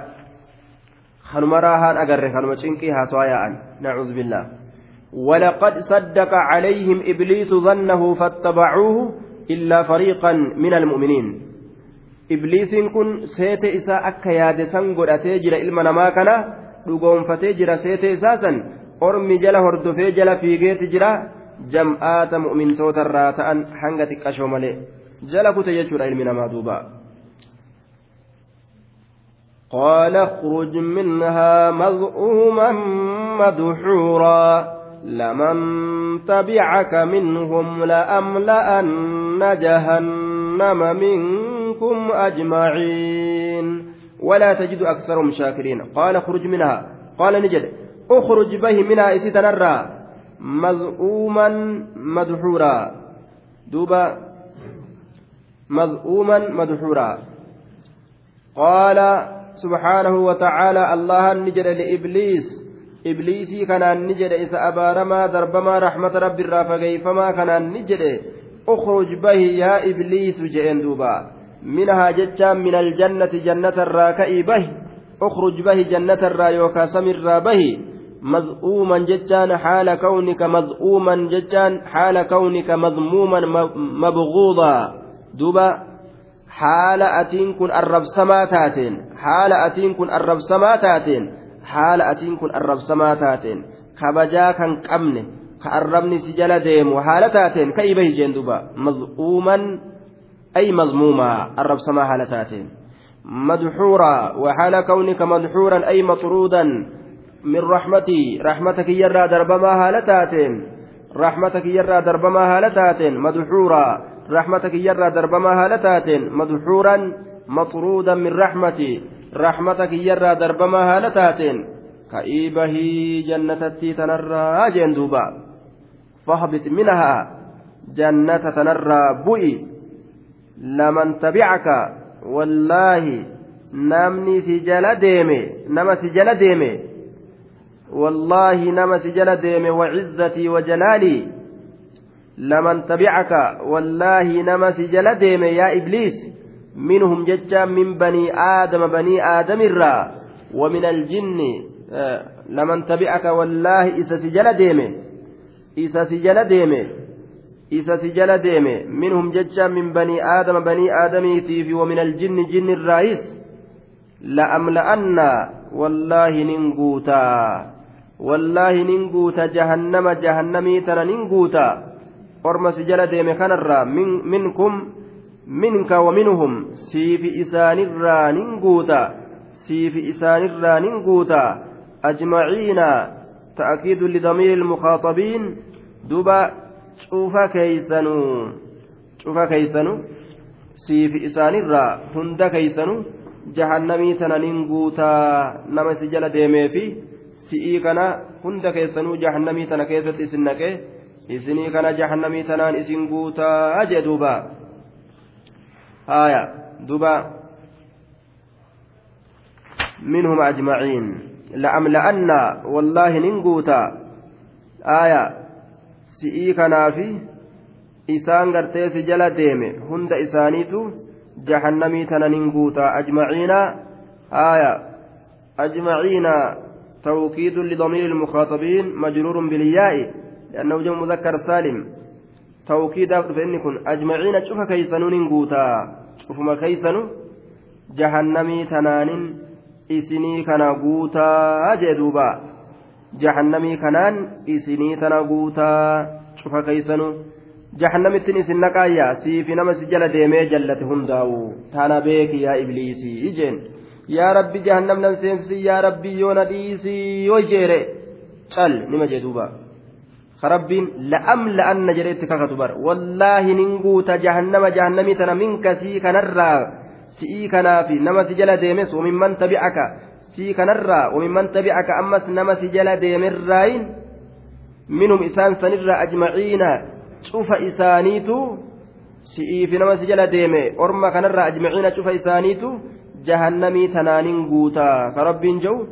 kanuma raahaan agarre kanuma cinqii haasawaa yaa'an nacuudhu billah ولقد صدق عليهم إبليس ظنه فاتبعوه إلا فريقا من المؤمنين إبليس كن سيت إساء أكا يادسان قد أتيجر إلما نما كان dhugoonfatee jira seete isaasan ormi jala hordofee jala fiigeeti jira jam'aata mu'mintoota irraa ta'an hanga xiqqashoo malee jala kute jechuudha ilmi namaa duuba. قال اخرج منها مذءوما مدحورا لمن تبعك منهم لأملأن جهنم منكم أجمعين ولا تجد أكثرهم شاكرين. قال اخرج منها. قال نجد. اخرج به منها إستنرى مذءوما مدحورا. دوبا مذءوما مدحورا. قال سبحانه وتعالى الله نجد لإبليس. إبليسي كان نجد إذا أبارما دربما رحمة رب الرافقي فما كان نجد. اخرج به يا إبليس جئن دوبا. منها جتان من الجنة جنة الراكئ به أخرج به جنة الرايوكا سمر به. مذءوما جتان حال كونك مذءوما جتان حال كونك مذموما مبغوضا. دوبا حال أتين كن الرب سماتاتين حال أتين كن الرب سماتاتين حال أتين كن الرب سماتاتين. كبجا كان قمن كأربني سجل ديم وحالتاتين كيبه جندوبا مذءوما أي مذموما الرب سما هالتاتين مدحورا وحال كونك مدحورا أي مطرودا من رحمتي رحمتك يرى دربما هالتاتين رحمتك يرى دربما هالتاتين مدحورا رحمتك يرى دربما هالتاتين مدحورا مطرودا من رحمتي رحمتك يرى دربما هالتاتين كئيبه جنتتي تنرى جندوبا. فاهبط منها جنة تنرى لمن تبعك والله نمني سجل ديمي نما سجل ديمي. والله نما سجل ديمي وعزتي وجلالي. لمن تبعك والله نما سجل ديمي يا إبليس. منهم ججا من بني آدم بني آدم الرا. ومن الجن آه لمن تبعك والله إذا سجل ديمي. إذا سجل ديمي. Isa si jala deeme minhum jecha min banii aadama banii aadamiitiif wa min aljinni jinni irraayis la'amla'anna wallaahi nin guutaa wallaahi nin guuta jahannama jahannamii tana nin guuta orma si jala deeme kanarraa minkum minka wa minhum siifi isaanirraa nin guuta siifi isaanirraa nin guuta ajmaciina ta'kiidu lidamiiri ilmukhaatabiin duba cufa keeysanuu cufa keeysanu siifi isaanirraa hunda keeysanu jahannamii tana nin guutaa nama si jala deemeefi si'ii kana hunda keessanuu jahannamii tana keessatti isin naqee isinii kana jahannamii tanaan isin guutaa jee duuba haya duuba منهم أجمعين لأملأن والله ننقوتا آية si'ii kanaafi isaan gartee si jala deeme hunda isaaniitu jahannamii tana nin guutaa ajmaciina haaya ajmaciina توكيد لضمير المخاطبين مجرور بالياء لأنه جمع مذكر سالم توكيد فإن كن أجمعين شوف كيسنون قوتا شوف ما كيسنو جهنمي تنان isinii kana guutaa jee duuba jahannamii kanaan isinii tana guutaa cufa keeysanu jahannamittiin isin naqaayya siifi nama si jala deemee jallate hundaa'u tana beeki yaa ibliisii ijeen yaa rabbi jahannamnan seensisi yaa rabbi yoona dhiisii yoo jeere cal nima jee duuba rabbiin la'am la'anna jedhee itti kakatu bara wallaahi nin guuta jahannama jahannamii tana minka sii kanarraa si'ii kanaafi nama si jala deemes wamimman tabi'aka sii kanarraa wamimman tabi'aka ammas nama si jala deemerraayin minhum isaan sanirraa ajmaciina cufa isaaniitu si'iifi nama si jala deeme orma kanarraa ajmaciina cufa isaaniitu jahannamii tanaanin guutaa. Ka rabbiin jehu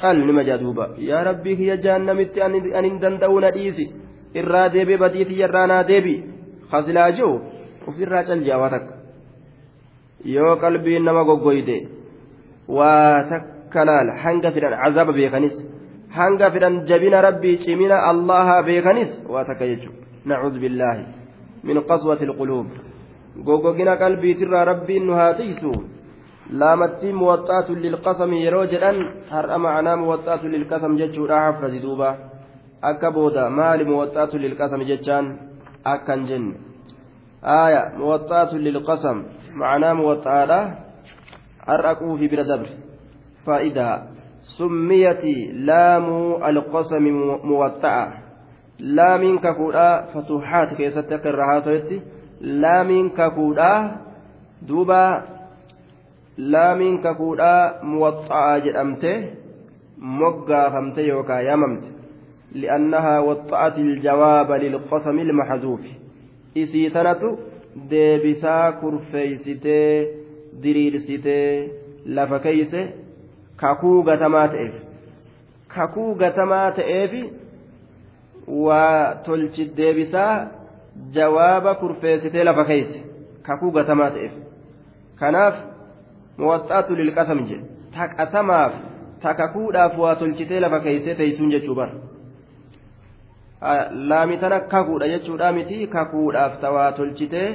cal nima jaaduuba yaa rabbii kiyya jahannamitti anin danda'uu na dhiisi. Irraa deebee badiitiyya irraa naa deebi. Kasilaa jehu ofirraa cal jaawaa takka. Yoo qalbiin nama goggoyde waa takka laal hanga fidhan cazaaba beekanis hanga fidhan jabina rabbii cimina allaha beekanis waa takka jechuudha nacuudhu billaahi min qaswati ilquluub goggogina qalbiitirraa rabbiin nu haa tiisu laamattii muwaxxaatu lilqasami yeroo jedhan har'a macnaa muwaxxaatu lilqasam jechuudha hafrazi duuba akka booda maali muwaxxaatu lilqasam jechaan akkan jenne aaya muwaxxaatu lilqasam معناه موطأة الرقو في بلا دبر فائدة سميت لام القسم موطأة لام كفودا فتوحات كيست قرها لام كفودا دوبا لام كفودا موطأة جدمته moggaa famte yookaan yaamamte li'annahaa waxxa'at iljawaaba lilqasami ilmaxazuufi isii tanatu deebisaa kurfeeysitee diriirsitee lafa keeyse kakuu gatamaa ta'eef. Kakuu gatamaa ta'eef waa tolchi deebisaa jawaaba kurfeessitee lafa keeyse kakuu gatamaa ta'eef. Kanaaf muwaxxaatu lilqasam jedhe ta qasamaaf ta kakuudhaaf waa tolchitee lafa keeysee teeysuun jechuu bara. Laami tana kakuudha jechuudha miti kakuudhaaf tawaa tolchitee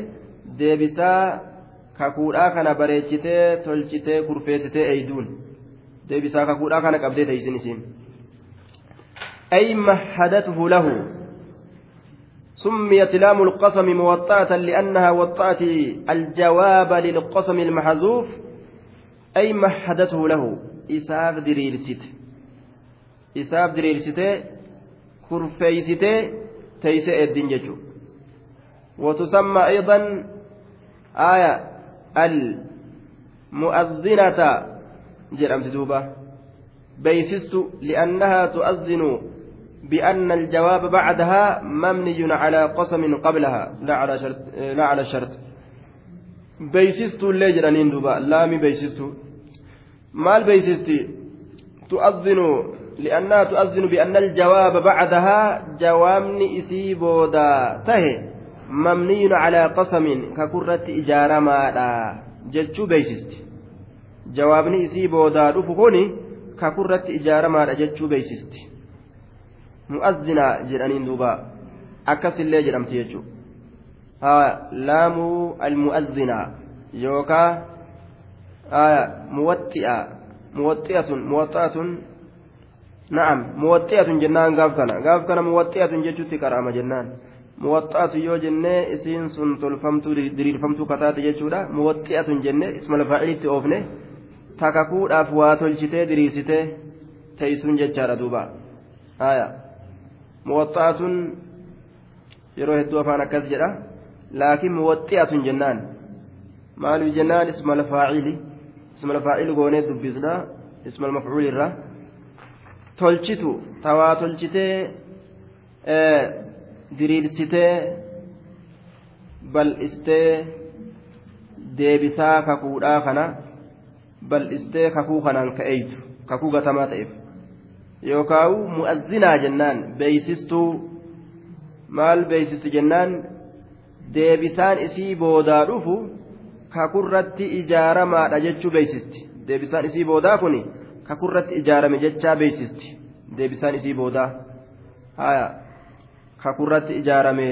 deebisaa kakuudhaa kana bareechitee tolchitee kurfeessitee eeyduun deebisaa kakuudhaa kana qabdee teeysin isiin أي مهدته له سميت لام القسم موطأة لأنها وطأت الجواب للقسم المحذوف أي مهدته له إساف دريرست إساف دريرست teeyse eddin jechuudha. وتسمى أيضا آية المؤذنة جرمت دوبة بيسست لأنها تؤذن بأن الجواب بعدها مبني على قسم قبلها. لا على شرط لا على شرط. بيسست اللي جرأنين دوبة لامي بيسست مال بيسستي تؤذن لأنها تؤذن بأن الجواب بعدها جوامني إسي بودا. تهي. ممني على قسم. ككرة إجارة مالا جتشو بيسست رفقوني ككرة إجارة مالا جتشو بيسست مؤذنة جرانين دوبا أكس اللي جرمت يجو ها لام المؤذنة يوكا آية موطئة موطئة موطئة na'am muwaxxi'atun jennaan gaaf kana gaaf kana muwaxxi'atun jechuutti karaama jennaan muwaxxaatu yoo jennee isiin sun tolfamtuu diriirfamtuu kataate jechuudha muwaxxi'atun jenne isma lafaa'ilitti oofne takakuudhaaf waa tolchitee diriirsitee teeysuun jechaadha duuba haya muwaxxaatun yeroo hedduu afaan akkas jedha laakiin muwaxxi'atun jennaan maaliif jennaan isma lafaa'ili isma lafaa'ili goonee dubbisna isma mafcuuli irraa tolchitu tawaa tolchitee diriirsitee bal'istee deebisaa kakuudhaa kana bal'istee kakuu kanaan ka'eeytu kakuu gatamaa ta'eef. Yookaan mu'azzinaa jennaan beeysistuu maal beeysistu jennaan? Deebisaan isii boodaa dhufu kakurratti ijaaramaadha jechuu beeysisti deebisaan isii boodaa kuni. kakurratti ijaarame jechaa beeysisti deebisaan isii boodaa. Haya kakurratti ijaarame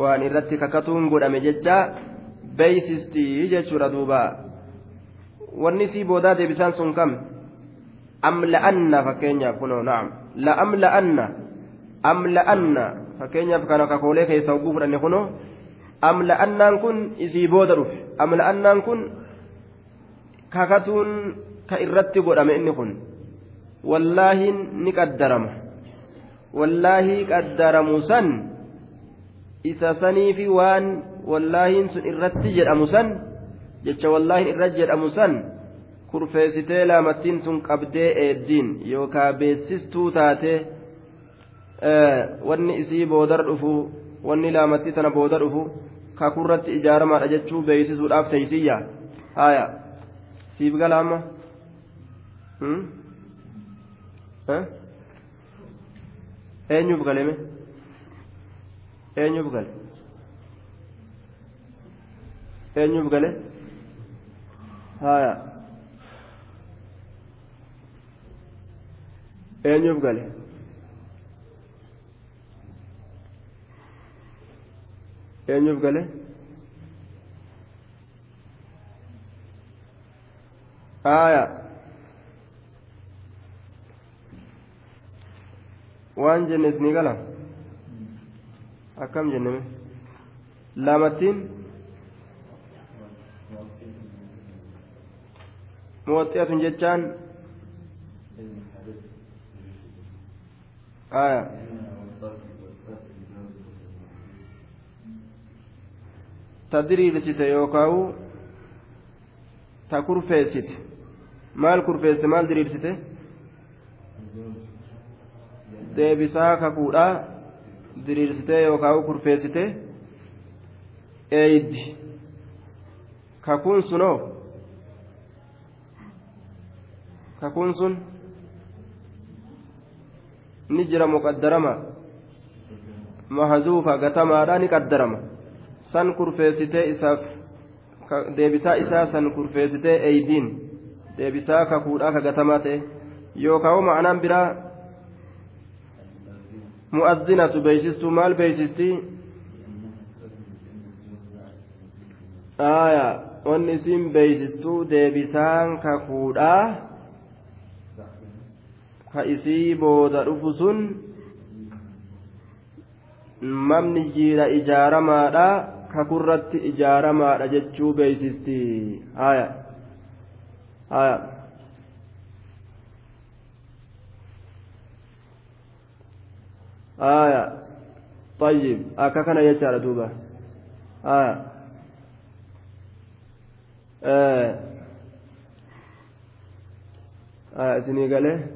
waan irratti kakatuun godhame jechaa beeysisti jechuudha duuba wanni isii boodaa deebisaan sun kam amla'anna fakkeenyaaf kunoo na'am la'amla'anna amla'anna fakkeenyaaf kana kakoolee keessa hogguu fudhanne kunoo amla'annaan kun isii booda dhufe amla'annaan kun kakatuun ka irratti godhame inni kun wallaahiin ni qaddarama wallaahii qaddaramu san isa saniifi waan wallaahiin sun irratti jedhamu san jecha wallaahiin irratti jedhamu san kurfeessitee laamattiin tun qabdee eeddiin yookaa beeksistuu taatee wanni isii boodar dhufu wanni laamattii tana booda dhufu kakurratti ijaaramaadha jechuu beeksisuudhaaf teeysiyya haya siif gala amma eenyuuf galeme eenyuuf gale? Eenyuuf gale haya eenyuuf gale eenyuuf gale haya waan jennes ni gala akkam jenneme laamattiin muwaxxiyatun jechaan aya ta diriirsite yookaawu ta kurfeessite maal kurfeessite maal diriirsite deebisaa kakuudha diriirsitee yookaan kurfeessitee eeyiddi kakuun sunoo kakuun sun ni jira muqaddarama mahazuufa gatamaadha ni qaddarama? San kurfeessitee isaaf deebisaa isaa san kurfeessitee eeydiin? Deebisaa kakuudhaa ka gatamaa ta'e? Yookaan ma'anaan biraa? Mu'azzinatu beeksistuu maal beeksisti aya wanni isin beeksistuu deebisaan kakuudhaa ka isii booda dhufu sun mamni jiira ijaaramaadha kakurratti ijaaramaadha jechuu beeksisti haya haya آية طيب أكاكنا يجعل دوبا آية آه آية سني قال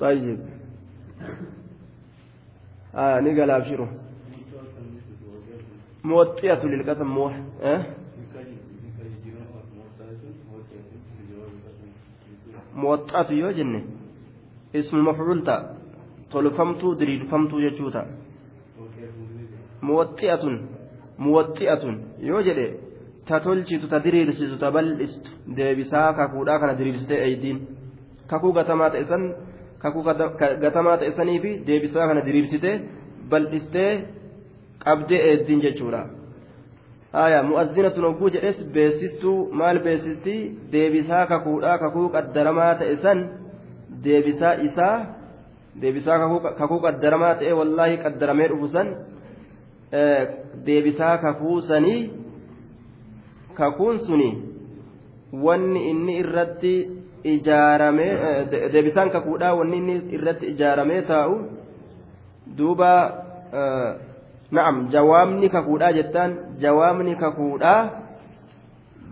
طيب آية نقل أبشره موطئة للقسم موح أه؟ موطئة يوجن اسم مفعول تأ tolfamtuu diriirfamtuu jechuu ta'a muwaxxi'atun muwaxxi'atun yoo jedhe ta tolchitu ta diriirsitu ta bal'istu deebisaa kakuudhaa kana diriirsitee eeydiin kakuu gatamaa ta'e san kakuu gatamaa ta'e sanii fi deebisaa kana diriirsitee bal'istee qabdee eeddiin jechuudha. Haya mu'azzinatun hogguu jedhes beessistuu maal beessistii deebisaa kakuudhaa kakuu qaddaramaa ta'e san deebisaa isaa deebisaa kakuu qaddaramaa ta'e wallaahi qaddaramee dhufu san deebisaa kakuu sanii kakuun suni wanni inni irratti ijaaramee deebisaan kakuudhaa wanni inni irratti ijaaramee taa'u duuba na'am jawaabni kakuudhaa jettaan jawaabni kakuudhaa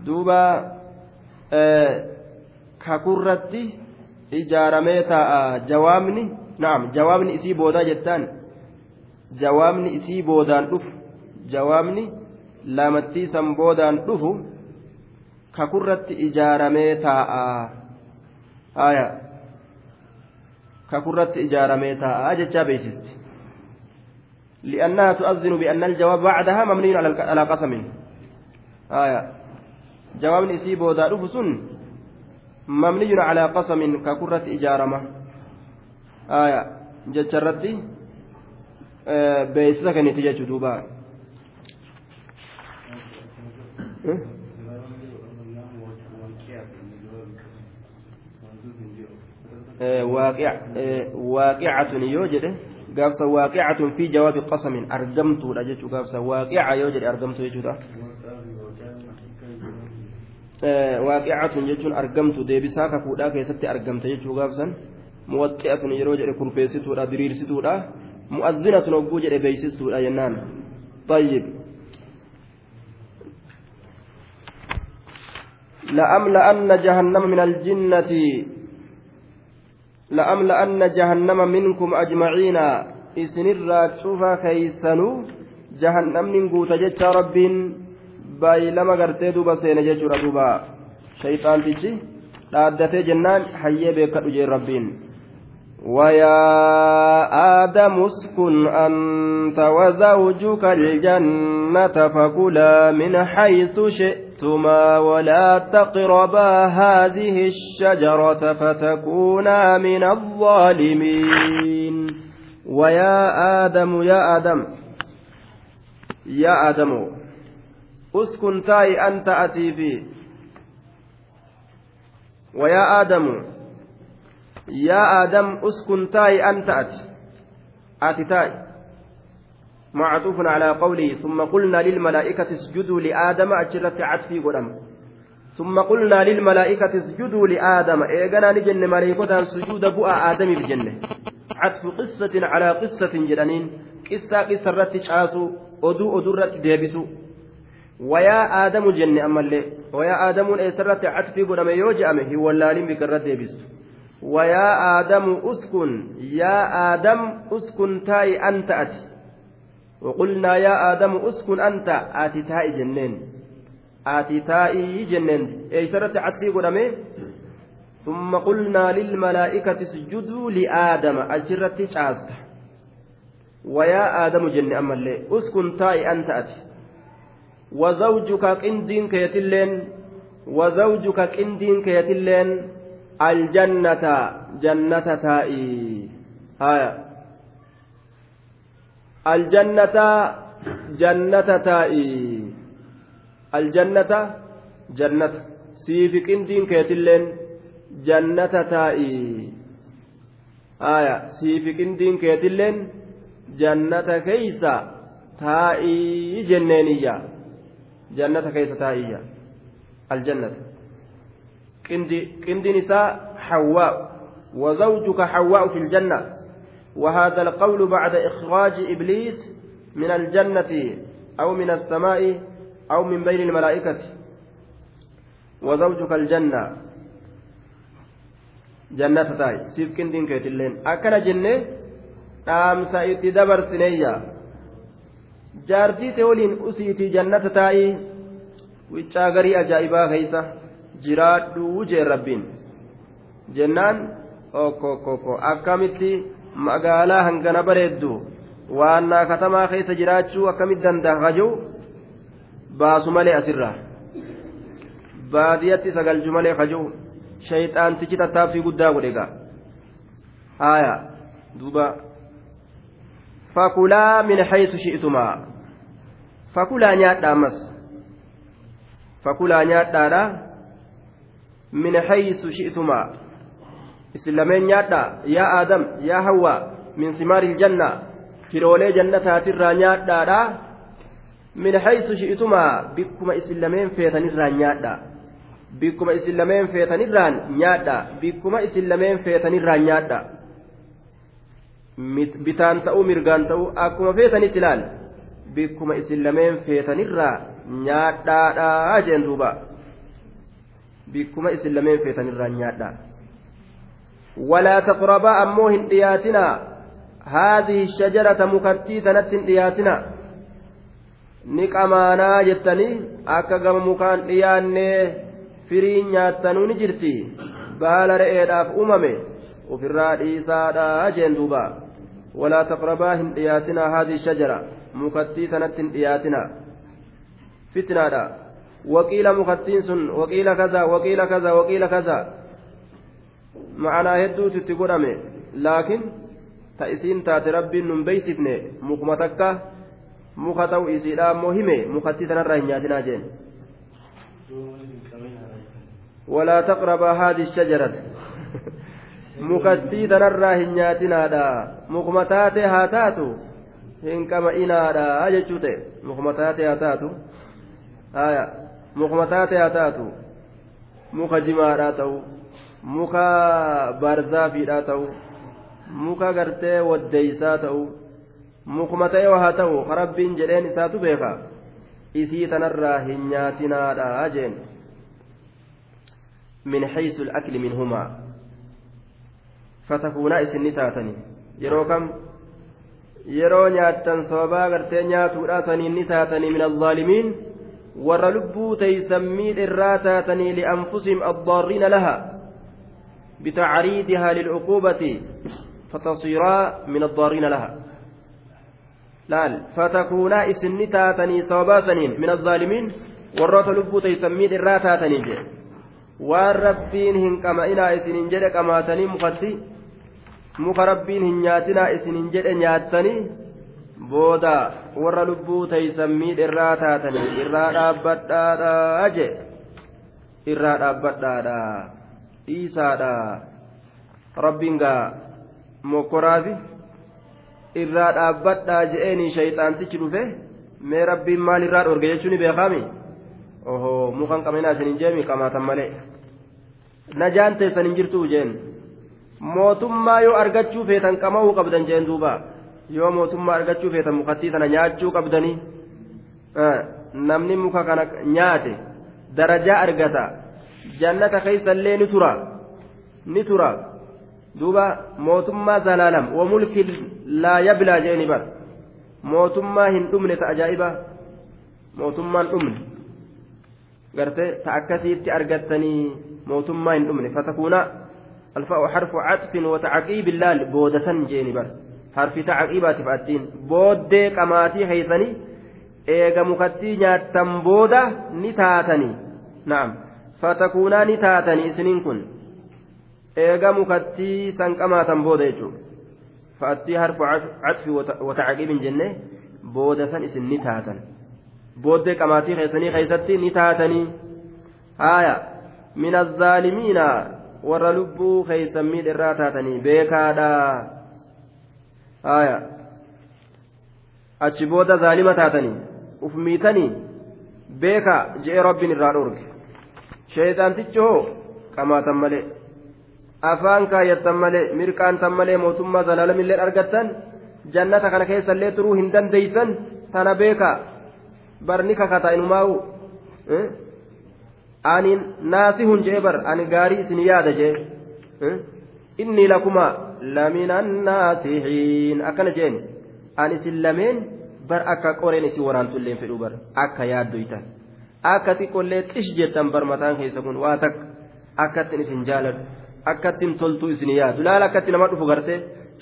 duuba kakurratti ijaaramee taa'a. Jawaabni na'am jawaabni isii boodaa jettaan. Jawaabni isii boodaan dhufu jawaabni lamattii san boodaan dhufu kakurratti ijaaramee taa'a haya kakurratti ijaaramee taa'a jechaa beeksisti لأنها تؤذن بأن الجواب بعدها مبني على قسم آية جواب إسي بودا رفسن مبني على قسم ككرة إجارمة آية جتشرتي آه بيسا كانت تجج دوبا waaqicatun yoo jedhe gaafsa waaqicatun fi jawaabi qasamin argamtuudha jechuu gaafsa waaqica yoo jedhe argamtu jechuudha waaqicatun jechuun argamtu deebisaa kakuudhaa keessatti argamte jechuu gaafsan muwaxxi'atun yeroo jedhe kurfeessituudha diriirsituudha mu'azzinatun hogguu jedhe beeysistuudha jennaan طيب لأملأن جهنم من الجنة لأملأن جهنم منكم أجمعين. إسنرا شوفا كيسنو جهنم من قوت جتش رب بايلما قرتي دوبا سين جتش دوبا شيطان تجي. dhaaddatee jennaan hayyee beekadhu jeen rabbiin ويا آدم اسكن أنت وزوجك الجنة فكلا من حيث شئتما ولا تقربا هذه الشجرة فتكونا من الظالمين. ويا آدم يا آدم يا آدم اسكن تاي أنت أتي فيه ويا آدم يا آدم اسكن تاي أنت أتي. آتي تاي. معطوف على قوله ثم قلنا للملائكة اسجدوا لآدم أجرت عطفي قدم. ثم قلنا للملائكة اسجدوا لآدم. إيقنا نجن ملائكة سجود بؤى آدم بجنة. عطف قصة على قصة جدنين قصة قصة رت شاسو أدو أدو رت ديبسو. aadamu jenne ammallee wayaa aadamuun eessarratti catfii godhame yoo je'ame hin wallaalin bikarra deebistu wayaa aadamu uskun yaa aadam uskun taa'i anta ati وقلنا يا آدم أسكن أنت. آتي تائي جنين. آتي تائي جنين. أي سرت عتبي قدامي؟ ثم قلنا للملائكة اسجدوا لآدم. أجرت شاست ويا آدم جن أما اللي أسكن تائي أنت أتي. وزوجك قندين كيتلين. وزوجك قندين كيتلين. الجنة. جنة تائي. آية. الجنة جنة تائي الجنة جنة سيف قندين كيتلين جنة تائي آية سيف قندين كيتلين جنة كيسة تائي جنينية جنة كيس تائية الجنة قند نساء حواء وزوجك حواء في الجنة وهذا القول بعد إخراج إبليس من الجنة أو من السماء أو من بين الملائكة. وزوجك الجنة. جنة تاي. سيف كندين كيتلين. أكل جنة. أم سيتي دبر سنية. jaartii waliin usiitii jannata taa'ii wiccaa garii ajaa'ibaa keeysa jiraadhuu jeen rabbiin jennaan okkokko akkamitti magaalaa hangana bareeddu waannaa katamaa keessa jiraachuu akkamitti danda'a? Jiru baasu malee asirraa baadiyyatti sagalchu malee kajuu shayxaantichi tattaaffii guddaa godhe gaa haaya duuba. Fakulaa min haysu shi'tumaa fakulaa nyaadha ammas fakulaa nyaadhaadha min haysu shi'tumaa isin lameen nyaadha? Yaa aadam yaa hawwa min simaari iljanna firoolee jannataatirraa nyaadhaadha? Min haysu shi'tumaa bikkuma isin lameen feetanirraa nyaadha. Bikkuma isin lameen feetanirraan nyaadha. Bikkuma isin lameen feetanirraa nyaadha. Bitaan ta'uu mirgaan ta'uu akkuma feetanitti ilaal. Bikkuma isin lameen feetanirraa nyaadhaadhaa jeen duuba. Bikkuma isin lameen feetanirraa nyaadhaa hin dhiyaatinaa haadhihi shajarata mukattii tanatti hin dhiyaatinaa ni qamaanaa jettanii akka gama mukaan dhiyaannee firiin nyaattanuu ni jirti baala re'eedhaaf uumame ofirraa dhiisaadhaa jeen duuba walaa taqrabaa hin dhiyaatinaa haadhihi shajara mukattii tanatti hin dhiyaatinaa fitnaadha waqiila mukattiin sun waqiila kaza waqiila kaza waqiila kaza ma'anaa hedduutu itti godhame laakiin ta isiin taate rabbiin nun beeysifne mukuma takka muka ta'u isiidha ammoo hime mukattii tanarraa hin nyaatinaa jeen ولا تقربا هذه الشجرة mukattii tanarraa hin nyaatinaadha mukuma taate haa taatu hin qama'inaadha jechuu ta'e mukuma taate haa taatu mukuma taate haa taatu muka jimaadhaa ta'u muka barzaafiidhaa ta'u muka gartee waddeeysaa ta'u mukuma ta'e haa ta'u rabbiin jedheen isaatu beeka isii tanarraa hin nyaatinaadha jeen min haysu al-akli minhumaa fatakuunaa isin ni taatanii yeroo kam yeroo nyaattan sababaa gartee nyaatuudha saniin ni taatanii min alzaalimiin warra lubbuu taysan miidherraa taatanii lianfusihim addaarriina laha بتعريضها للعقوبة فتصيرا من الضارين لها sababaa saniin min azaalimiin warroota lubbuu teeysammiin irraa taatanii jedhe waan rabbiin hin qama'inaa isinin jedhe qamaatanii mukatti muka rabbiin hin nyaatinaa isinin jedhe nyaattanii booda warra lubbuu teeysammiin irraa taatanii irraa dhaabbadhaadhaa jedhe irraa dhaabbadhaadhaa dhiisaadhaa rabbiin gaa mokkoraafi irraa dhaabbadhaa je'eenii shayxaantichi dhufe mee rabbiin maal irraa dhorge jechuun beekami oho mukan qaminaa isin hin jeemi qamaatan malee. Najaan teessan hin jirtuu jeen. Mootummaa yoo argachuu feetan qama'uu qabdan jeen duuba. Yoo mootummaa argachuu feetan mukattii tana nyaachuu qabdanii namni muka kana nyaate darajaa argata jannata keeysallee ni tura. Ni tura. Duuba mootummaa zalaalam wa mulkin laa yablaa jeeni bar mootummaa hin dhumne ta ajaa'iba mootummaan dhumne. Garte ta akkasiitti argattanii mootummaa hin dhumne. Fatakuuna alfa'u harfu catfin wa tacaqiibi laal boodatan jeeni bar harfi tacaqiibaatiif attiin booddee qamaatii heeysanii eega mukattii nyaattan booda ni taatanii. Na'am fatakuunaa ni taatanii isiniin kun eega mukattii san qamaatan booda jechuudha. Fa'attii harfu catfi watacaqibin jenne booda san isin ni taatan. Booddee qamaatii keessanii keessatti ni taatanii. Haaya min azzaalimiina warra lubbuu keeysan miidherraa taatanii beekaadha. Haaya achi booda zaalima taatanii uf miitanii beeka je'e rabbiin irraa dhorge sheeyxaantichi hoo qamaatan malee afaan kaayyattan malee mirqaantan malee mootummaa zalaalamillee argattan jannata kana keessallee turuu hin dandeeysan tana beeka barni kakataa inumaa'u ani naasihun jee bar ani gaarii isin yaada jee inni lakuma laminan naasihiin akkana jeen ani isin lameen bar akka qoreen isin waraantulleen fedhu bar akka yaaddoytan akka xiqqollee xish jettan bar mataan keessa kun waa takka akkattin isin jaaladhu akkattiin toltuu isin yaadu laala akkatti nama dhufu garte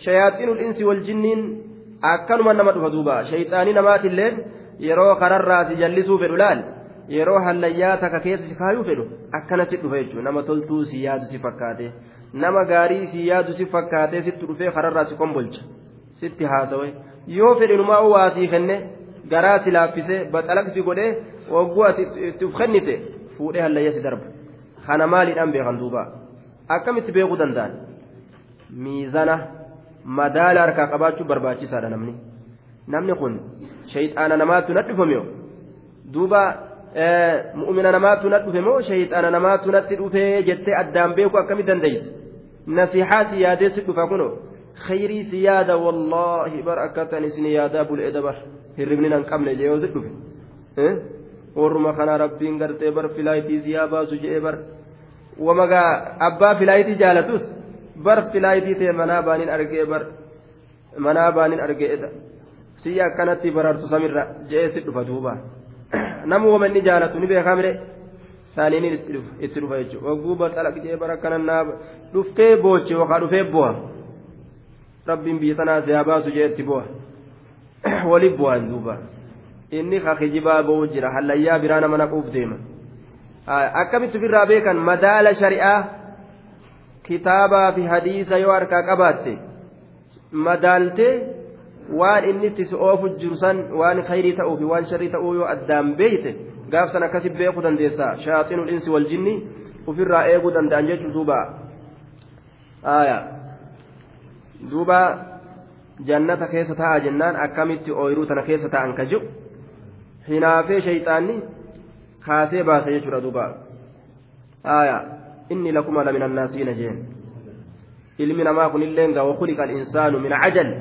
shayaaxiinul insi wal jinniin akkanuma nama dhufa duuba shayxaanii namaatillee yeroo kararraa si jallisuu fedhu laal yeroo hallayyaa takka keessa si kaayuu fedhu akkanatti dhufa jechuudha nama toltuu si yaadu si fakkaate nama gaarii si yaadu si fakkaate sitti dhufee kararraa kombolcha sitti haasawe yoo fedhinumaa waa sii kenne garaa si laaffisee baxalaqsi godhee wagguu itti uf kennite fuudhee hallayya si darba kana maaliidhaan beekan duuba. akkamitti beekuu danda'an miizana madaala harkaa qabaachuu barbaachisaadha namni namni kun shayxaana namaatu na dhufame duuba mu'mina namaatu na dhufe moo shayxaana namaatu natti dhufee jettee addaan beekuu akkamitti dandeeyse nasihaa si yaadee si dhufa kuno yoo si dhufe warruma kana rabbiin gartee bar filaayitii si yaa baasu jee bar wamagaa abbaa filaayitii jaalatus bar filaayitii ta'e manaa baaniin argee bar manaa baaniin argee si akkanatti barartu samirra je'ee si dhufa duuba namu wama inni jaalatu ni beekaa mire saaniin itti dhufa jechuudha wagguu baxalaq jee bara akkana naa dhuftee booche yookaan dhufee bu'a rabbiin biyya sanaa siyaa baasu jee itti bu'a wali bu'aan duuba. Inni kakijibaa ba'uu jira. Hallayyaa biraa nama naquuf deema. akkamitti ofirraa beekan? Madaala shari'aa kitaabaa fi hadiisa yoo harkaa qabaatte madaaltee waan inni itti si oofu jiru san waan khayrii ta'uu fi waan sharrii ta'uu yoo addaan beeyte gaaf san akkasi beekuu dandeessa shaaxinul insi wal jinni ofirraa eeguu danda'an jechuu duuba duuba jannata keessa ta'a jennaan akkamitti ooyiruu tana keessa ta'an ka jiru? Hinaafee shayxaanni kaasee baase jechuudha duuba. Aayaa inni lakuma lamina naasiina jeen. Ilmi namaa kunillee gaa wakuliqa insaanu min cajal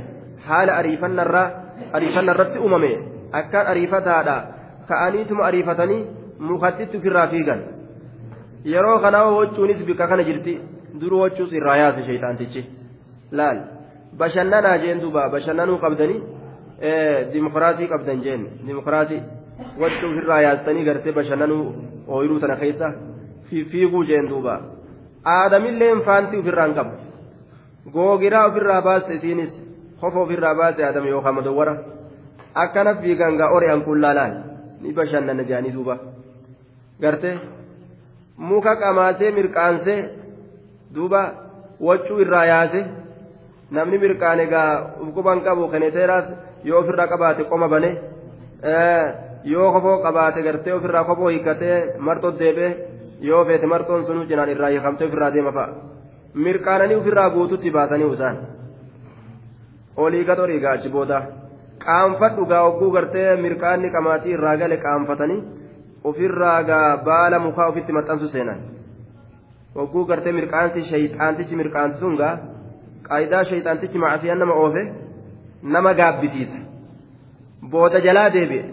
haala ariifanna irratti uumame akkaan ariifataadha ka'aniituma ariifatanii mukattitti ofirraa fiigan. Yeroo kanaa wachuunis bika kana jirti. Duruu wachuus irraa yaase shayxaantichi laal bashannanaa jeen duuba bashannanuu qabdanii dimokiraasii qabdan jeen dimokiraasii wachuu ofirraa yaastanii gartee bashannanuu ooyiruu tana keessa fiiguu jeen duuba aadamillee faantii ofirraa hin qabu googiraa ofirraa baaste isiinis kofa ofirraa baase aadama yookaan madawwara akkana fiigan gaa ori'an kun laalaan ni bashannana jedhanii duuba garte muka qamaasee mirqaansee duuba waccuu irraa yaase namni mirqaane gaa ufquban qabu kaneteeraas yoo ofirraa qabaate qoma bane yoo kofoo qabaate gartee ofirraa kofoo hiikkatee marxoo deebee yoo feete marxoon sunuu cinaan irraa hiikamtee ofirraa deema fa'a. Mirqaananii ofirraa guututti baasanii isaan. Olii gad olii gaa achi booda. Qaanfadhu gaa hogguu gartee mirqaanni qamaatii irraa gale qaanfatanii ofirraa gaa baala mukaa ofitti maxxansu seenan. Hogguu gartee mirqaansi shayxaantichi mirqaansi sun gaa qaayidaa shayxaantichi macasiyan nama oofe nama gaabbisiisa. Booda jalaa deebi'e.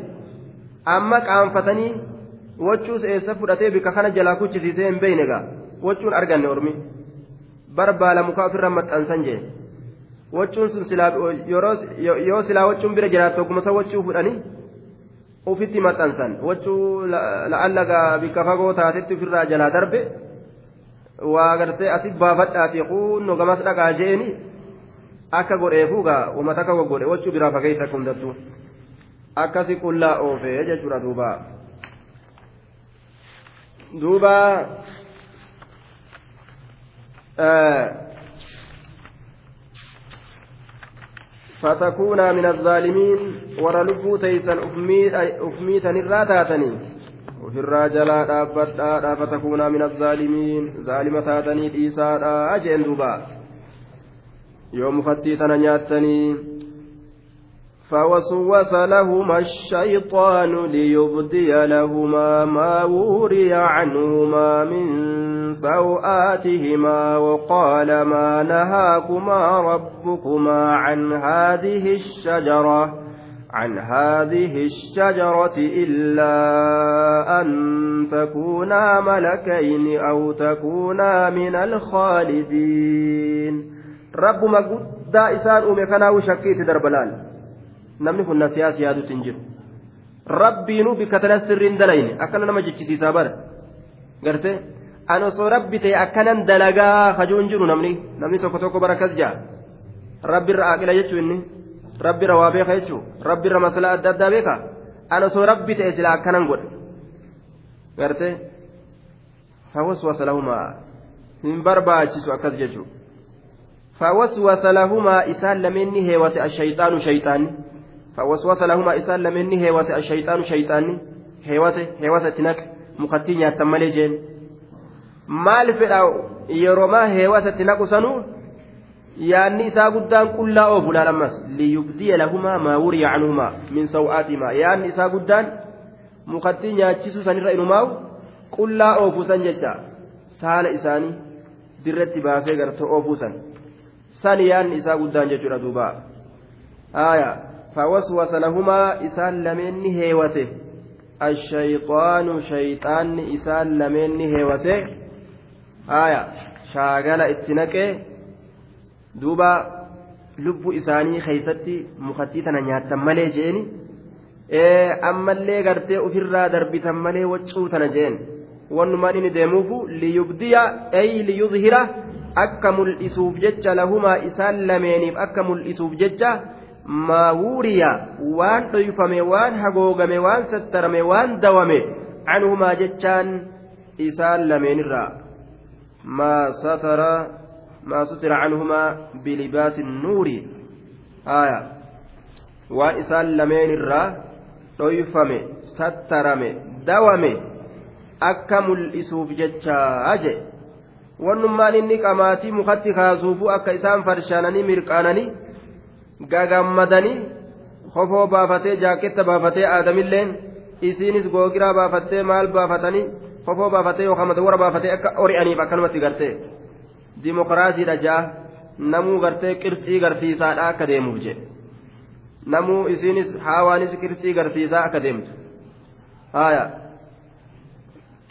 Amma qaanfatanii wachuus eessa fudhatee bika kana jalaa kuchisiisee hin beeyne gaa? Wachuun arganne ormi? Bar baala mukaa ofirra maxxansan jee. Wachuun sun yoo silaa wachuun bira jiraatu ogguma san wachuu fudhanii ufitti maxxansan. Wachuu la'allagaa bikka fagoo taatetti ofirraa jalaa darbe waa gartee asi baafadhaati kunno gamas dhaqaa je'eni akka godheefuugaa uummata akka goggodhe wachuu biraa fageessa akka hundattuu akkasi qullaa oofee jechuudha duuba duuba فتكونا من الظالمين ورلبوا تيسا أفميتا الراتاتني وفي الراجلا دابتا فتكونا من الظالمين ظالمة تاتني إيسا أجين دوبا يوم فتيتنا نياتني فوسوس لهما الشيطان ليبدي لهما ما وري عنهما من سوآتهما وقال ما نهاكما ربكما عن هذه الشجرة عن هذه الشجرة إلا أن تكونا ملكين أو تكونا من الخالدين رب ما قد إسان أمي كنا وشكيت دربلال namni kun na siyaas yaaduutti hin jiru rabbiinuu bikka tana sirriin dalayne akkana nama jechisiisaa bara garte an osoo rabbi ta'e akkanan dalagaa hajuu hin jiru namni namni tokko tokko bara akkas jaa rabbirra aaqila jechuu inni rabbirra waa beeka jechuu rabbirra masalaa adda addaa beeka an osoo rabbi ta'e sila akkanan godhe garte fawaswasa lahumaa hin barbaachisu akkas jechuu fawaswasa lahumaa isaan lameenni heewate ashayxaanu shayxaanni فوسوس لهما إسان لمني هيوس الشيطان شيطاني هيوس هيوس تنك مكتين يتملي جين maal fedha yeroomaa heewasatti naqu sanuu yaanni isaa guddaan qullaa oofu laal ammas liyubdiya lahumaa maa wuriya canhumaa min saw'aatihimaa yaanni isaa guddaan mukattii nyaachisuu sanirra inumaawu qullaa oofu san jecha saala isaanii dirratti baasee garte oofuu san san yaanni isaa guddaan jechuudha duuba. Aya fawaswasa lahumaa isaan lameenni heewate. Ashayxaanu shayxaanni isaan lameenni heewate. Aya shaagala itti naqee دوبا lubbu isaanii keeysatti mukattii tana nyaattan malee jeeni ammallee gartee ofirraa darbitan malee waccuu tana jeen wannumaan inni deemuufu liyubdiya ay liyudhira akka mul'isuuf jecha lahumaa isaan lameeniif akka mul'isuuf jecha maa wuuriya waan dhoyfame waan hagoogame waan sattarame waan dawame canhumaa jechaan isaan lameenirraa maa satara maa sutira canhumaa bilibaasi nuuri haya waan isaan lameenirraa dhoyfame sattarame dawame akka mul'isuuf jechaa je wannummaan inni qamaatii mukatti kaasuufu akka isaan farshaananii mirqaananii gagammadanii kofoo baafatee jaaketta baafatee aadamilleen isiinis googiraa baafattee maal baafatanii kofoo baafatee yookaan madawwara baafatee akka ori'aniif akkanumatti gartee dimokiraasiidha jaa namuu gartee qirxii garsiisaadha akka deemuuf jedhe. Namuu isiinis haawaanis qirxii garsiisaa akka deemtu. Haaya.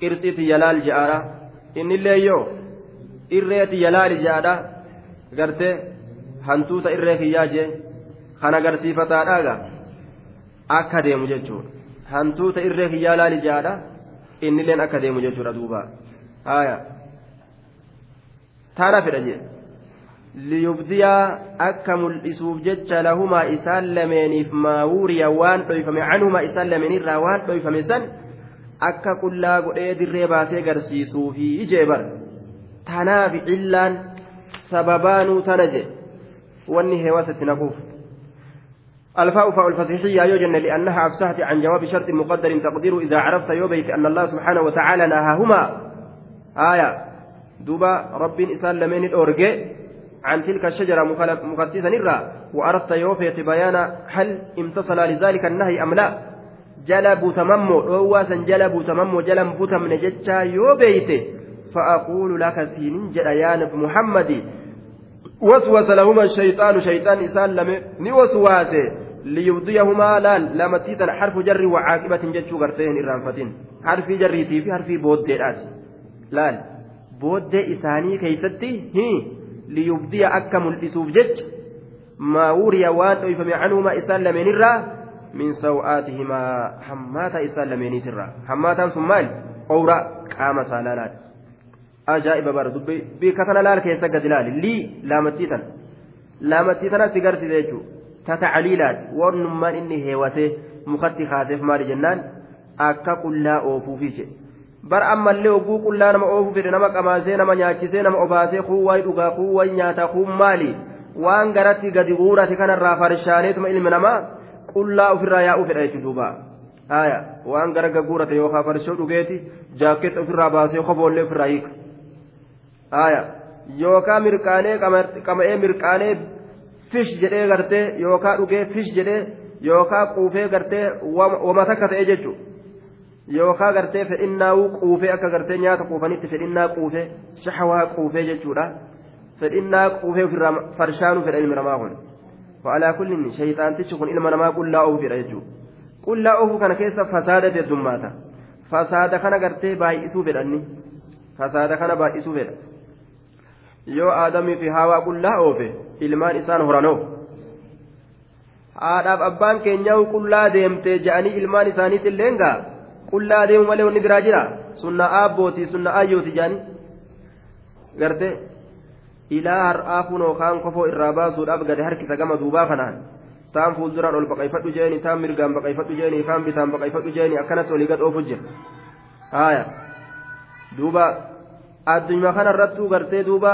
Qirxii tiyyalaal je'aadha innillee yoo irree tiyyalaal je'aadha gartee hantuuta irree kiyyaa jee kan agarsiifataadhaaga akka deemu jechuudha. Hantuuta irree kiyyaa laali je'aadha innilleen akka deemu jechuudha duuba. Haaya taana fedha jee liyubdiyaa akka mul'isuuf jecha lahumaa isaan lameeniif maa wuuriya waan dhoyfame canhumaa isaan lameenirraa waan dhoyfame san akka qullaa godhee dirree baasee garsiisuufi ijee bar tanaaf illaan sababaanuu tana je wanni heewasatti naquuf الفاء فاء الفصيحية يوجن لأنها أفسحت عن جواب شرط مقدر تقدير إذا عرفت يوبيت أن الله سبحانه وتعالى نهاهما آية دوبا رب إسان لمن الأورجي عن تلك الشجرة مقدسا نرى وأردت يوفيت بيان هل امتصل لذلك النهي أم لا جلب تممو رواسا جلب تممو جلم بتم نجتشا يوبيت فأقول لك سين جريان محمد وسوس لهما الشيطان شيطان إسان لم نوسواسه ليبضيهما لال لما تيتن حرف جر وعاقبة جتشو غرتين إرانفتين حرف جريتي في حرف بودي راس لال بودي إساني كيستي هي ليبضي أكا ملبسوف جتش ما وري وان أيفم عنهما إسان لمن الرا من سوآتهما حماتا إسان لمن ترى حماتا ثمال أورا قام سالالات أجائب بار دبي بكتنا لال كيسا قد لال لي لامتيتن لامتيتن سيغرتي ديجو tatacaliilaati wannummaan inni heewatee mukatti kaaseef maali jennaan? Akka qullaa oofuufi jedhe bar ammallee oguu qullaa nama oofuu fedhe nama qamaasee nama nyaachisee nama obaasee kuuwwaay dhugaa kuuwwaay nyaataa kuun maali? Waan garatti gadi guurate kanarraa farshaaneetuma ilmi namaa qullaa ofirraa yaa'uu fedha jechuudha duuba. Haaya waan gara gaguurate yookaan farshoo dhugeeti jaakkeetta ofirraa baasee koboollee ofirraa hiika. Haaya yookaan mirqaanee qama'ee mirqaanee fish jedhee gartee yookaan dhugee fish jedhee yookaan quufee gartee wama takka ta'e jechuudha yookaan gartee fedhinnaa'uu quufee akka gartee nyaata quufanitti fedhinnaa quufee shahawaa quufee jechuudha. Fedhinnaa quufee ofirraa farshaanuu fedha ilmi namaa kun. Fa'alaa kullin shayxaantichi kun ilma namaa qullaa oofu fedha jechuudha. Qullaa oofu kana keessa fasaada heddummaata fasaada kana gartee baay'isuu fedhanni. Fasaada kana baay'isuu fedha. yoo aadamii fi haawaa qullaa oofe ilmaan isaan horanoo haadhaaf abbaan keenyaa qullaa deemtee je'anii ilmaan isaaniitti illee gaa qullaa deemu malee wanni biraa jira sunna aabbootii sunna ayyooti je'anii garte ilaa har'aa kunoo kaan kofoo irraa baasuudhaaf gade harkisa gama duubaa kanaan taan fuulduraan ol baqayfadhu jeeni taan mirgaan baqayfadhu jeeni kaan bitaan baqayfadhu jeeni akkanatti olii gad oofu jira haaya duuba addunyaa kanarrattuu gartee duuba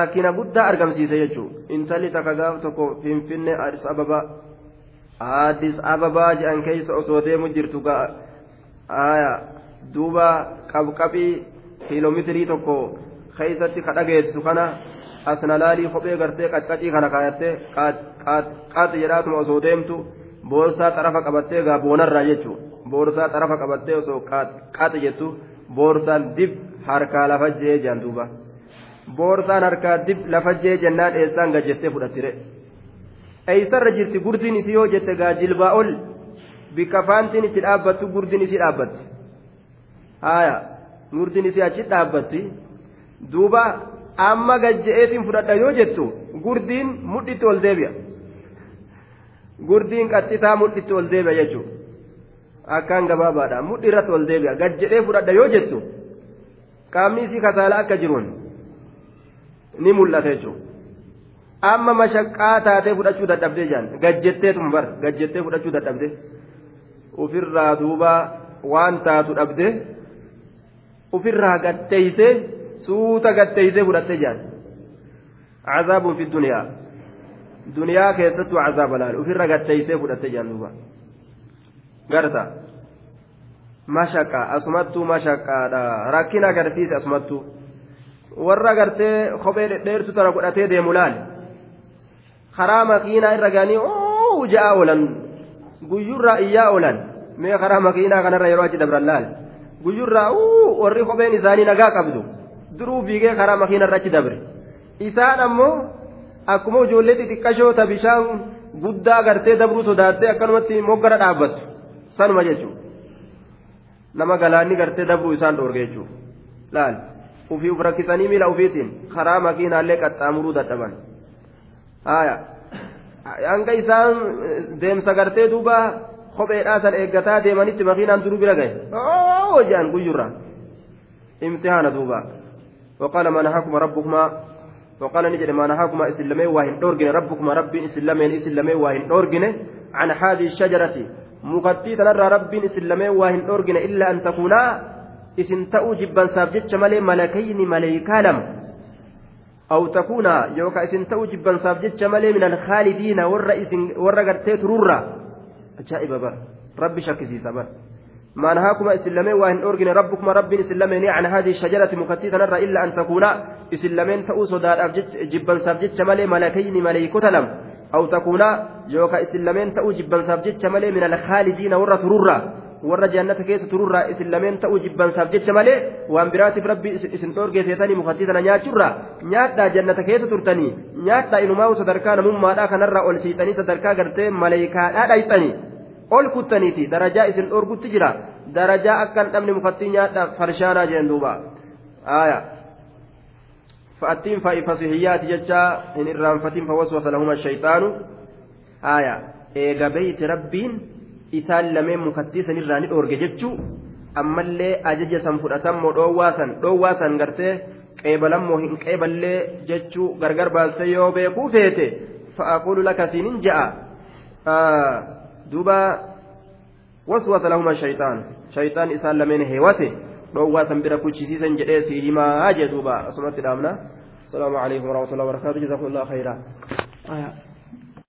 rakkina guddaa argamsiise jechuudha intalli takka gaaf tokko finfinnee addis ababaa addis ababaa jedhan keessa osoo deemu jirtu duuba qabqabii kiiloomeetirii tokko keessatti ka dhageessu kana asnalaalii kophee gartee qaccacii kana kaayattee qaxi jedhaatuma osoo deemtu boorsaa xarafa qabattee gaa boonarraa jechuudha boorsaa xarafa qabattee osoo qaxi jettu boorsaan dib harkaa lafa jee jaan duuba. boorsaan harkaa dib lafa jee jennaan eessaan gajjettee fudhattire eeysarra jirti gurdiin isii yoo jette gaa jilbaa ol bikka faantiin itti dhaabbattu gurdiin isii dhaabbatti haaya gurdiin isii achi dhaabbatti duuba amma gajje'eetiin fudhadha yoo jettu gurdiin mudhitti ol deebi'a gurdiin qaxxisaa mudhitti ol deebi'a jechuudha akkaan gabaabaadha mudhi irratti ol deebi'a gajje'ee fudhadha yoo jettu qaamni isii kasaala akka jiruun. ni mul'ata jechuudha amma mashaqqaa taatee fudhachuu dadhabdee jaan gajjetteetuma bar gajjettee fudhachuu dadhabde ofirraa duuba waan taatu dhabde ofirraa gatteeysee suuta gatteeysee fudhattee jaan cazaabuun fi duniyaa duniyaa keessattuu cazaaba laal ofirra gatteeysee fudhattee jaan duuba garta mashaqqaa asumattuu mashaqqaadha rakkina agarsiise asumattuu. warra gartee kophee dhedheertu tana godhatee deemu laal karaa makiinaa irra gaanii oo ja'a oolan guyyurraa iyyaa oolan mee karaa makiinaa kanarra yeroo achi dabran laal guyyurraa warri kopheen isaanii nagaa qabdu duruu fiigee karaa makiinarra achi dabre isaan ammoo akkuma ijoollee xixiqqashoota bishaan guddaa gartee dabruu sodaattee akkanumatti moggara dhaabbattu sanuma jechuudha nama galaanni gartee dabruu isaan dhoorge jechuudha laal. ufii uf rakkisanii miila ufiitiin karaa makiinaallee qaxxaamuruu dadhaban hanga isaan deemsa gartee duuba kopheedhaa san eeggataa deemanitti makiinaan duruu bira gahe jedhan guyyurra imtihaana duuba وقال ما نهاكم ربكما وقال نجد ما نهاكما إسلامي واهن أورجن ربكما ربي إسلامي إسلامي واهن أورجن عن هذه الشجرة مقتي تنرى ربي إسلامي واهن أورجن إلا أن تكونا isin ta'uu jibbansaaf jecha malee malakayni maleeykaa aw takuuna yookaan isin ta'uu jibbansaaf jecha malee min alkhaalidiina warra isin warra gartee tururra ajaa'iba bara rabbi shakkisiisa bara ما نهاكما إسلامين وإن أرجن ربكما رب إسلامين عن هذه الشجرة مكتيتا نرى إلا أن تكونا إسلامين تأوسو دار جبا سابجت ملي ملكين مليكوتا لم. أو تكونا يوكا إسلامين تأو جبا سابجت ملي من الخالدين ورى ترورا. Warra jannata keessa tururraa isin lameen ta'uu jibbansaaf jecha malee waan biraatiif rabbi isin dhoorgeesseetanii mukattii sana nyaachurraa nyaadhaa jannata keessa turtanii nyaadhaa inumaa'u sadarkaa namummaadhaa kanarraa ol siixanii sadarkaa gartee maleeykaadhaa dhayxanii ol kuttaniiti darajaa isin dhoorgutti jira darajaa akka hin dhabne mukattii nyaadhaa farshaanaa jeen duuba aayaa فأتين فصحيات ججا إن الرانفتين فوسوس لهما الشيطان آية إيجا بيت ربين isaan lameen mukattii irraa ni dhoorge jechuu ammallee ajaja san fudhatammoo dhoowwaa san dhoowwaa san gartee qeebalammoo hin qeeballee jechuu gargar baastee yoo beekuu feete fa'aaqulu laka siinin ja'a duuba waswasa lahuma shayxaan shayxaan isaan lameen heewate dhoowwaa san bira kuchisiisan jedhee sii himaa jee duuba asumatti dhaabna السلام عليكم ورحمة الله وبركاته جزاكم الله خيرا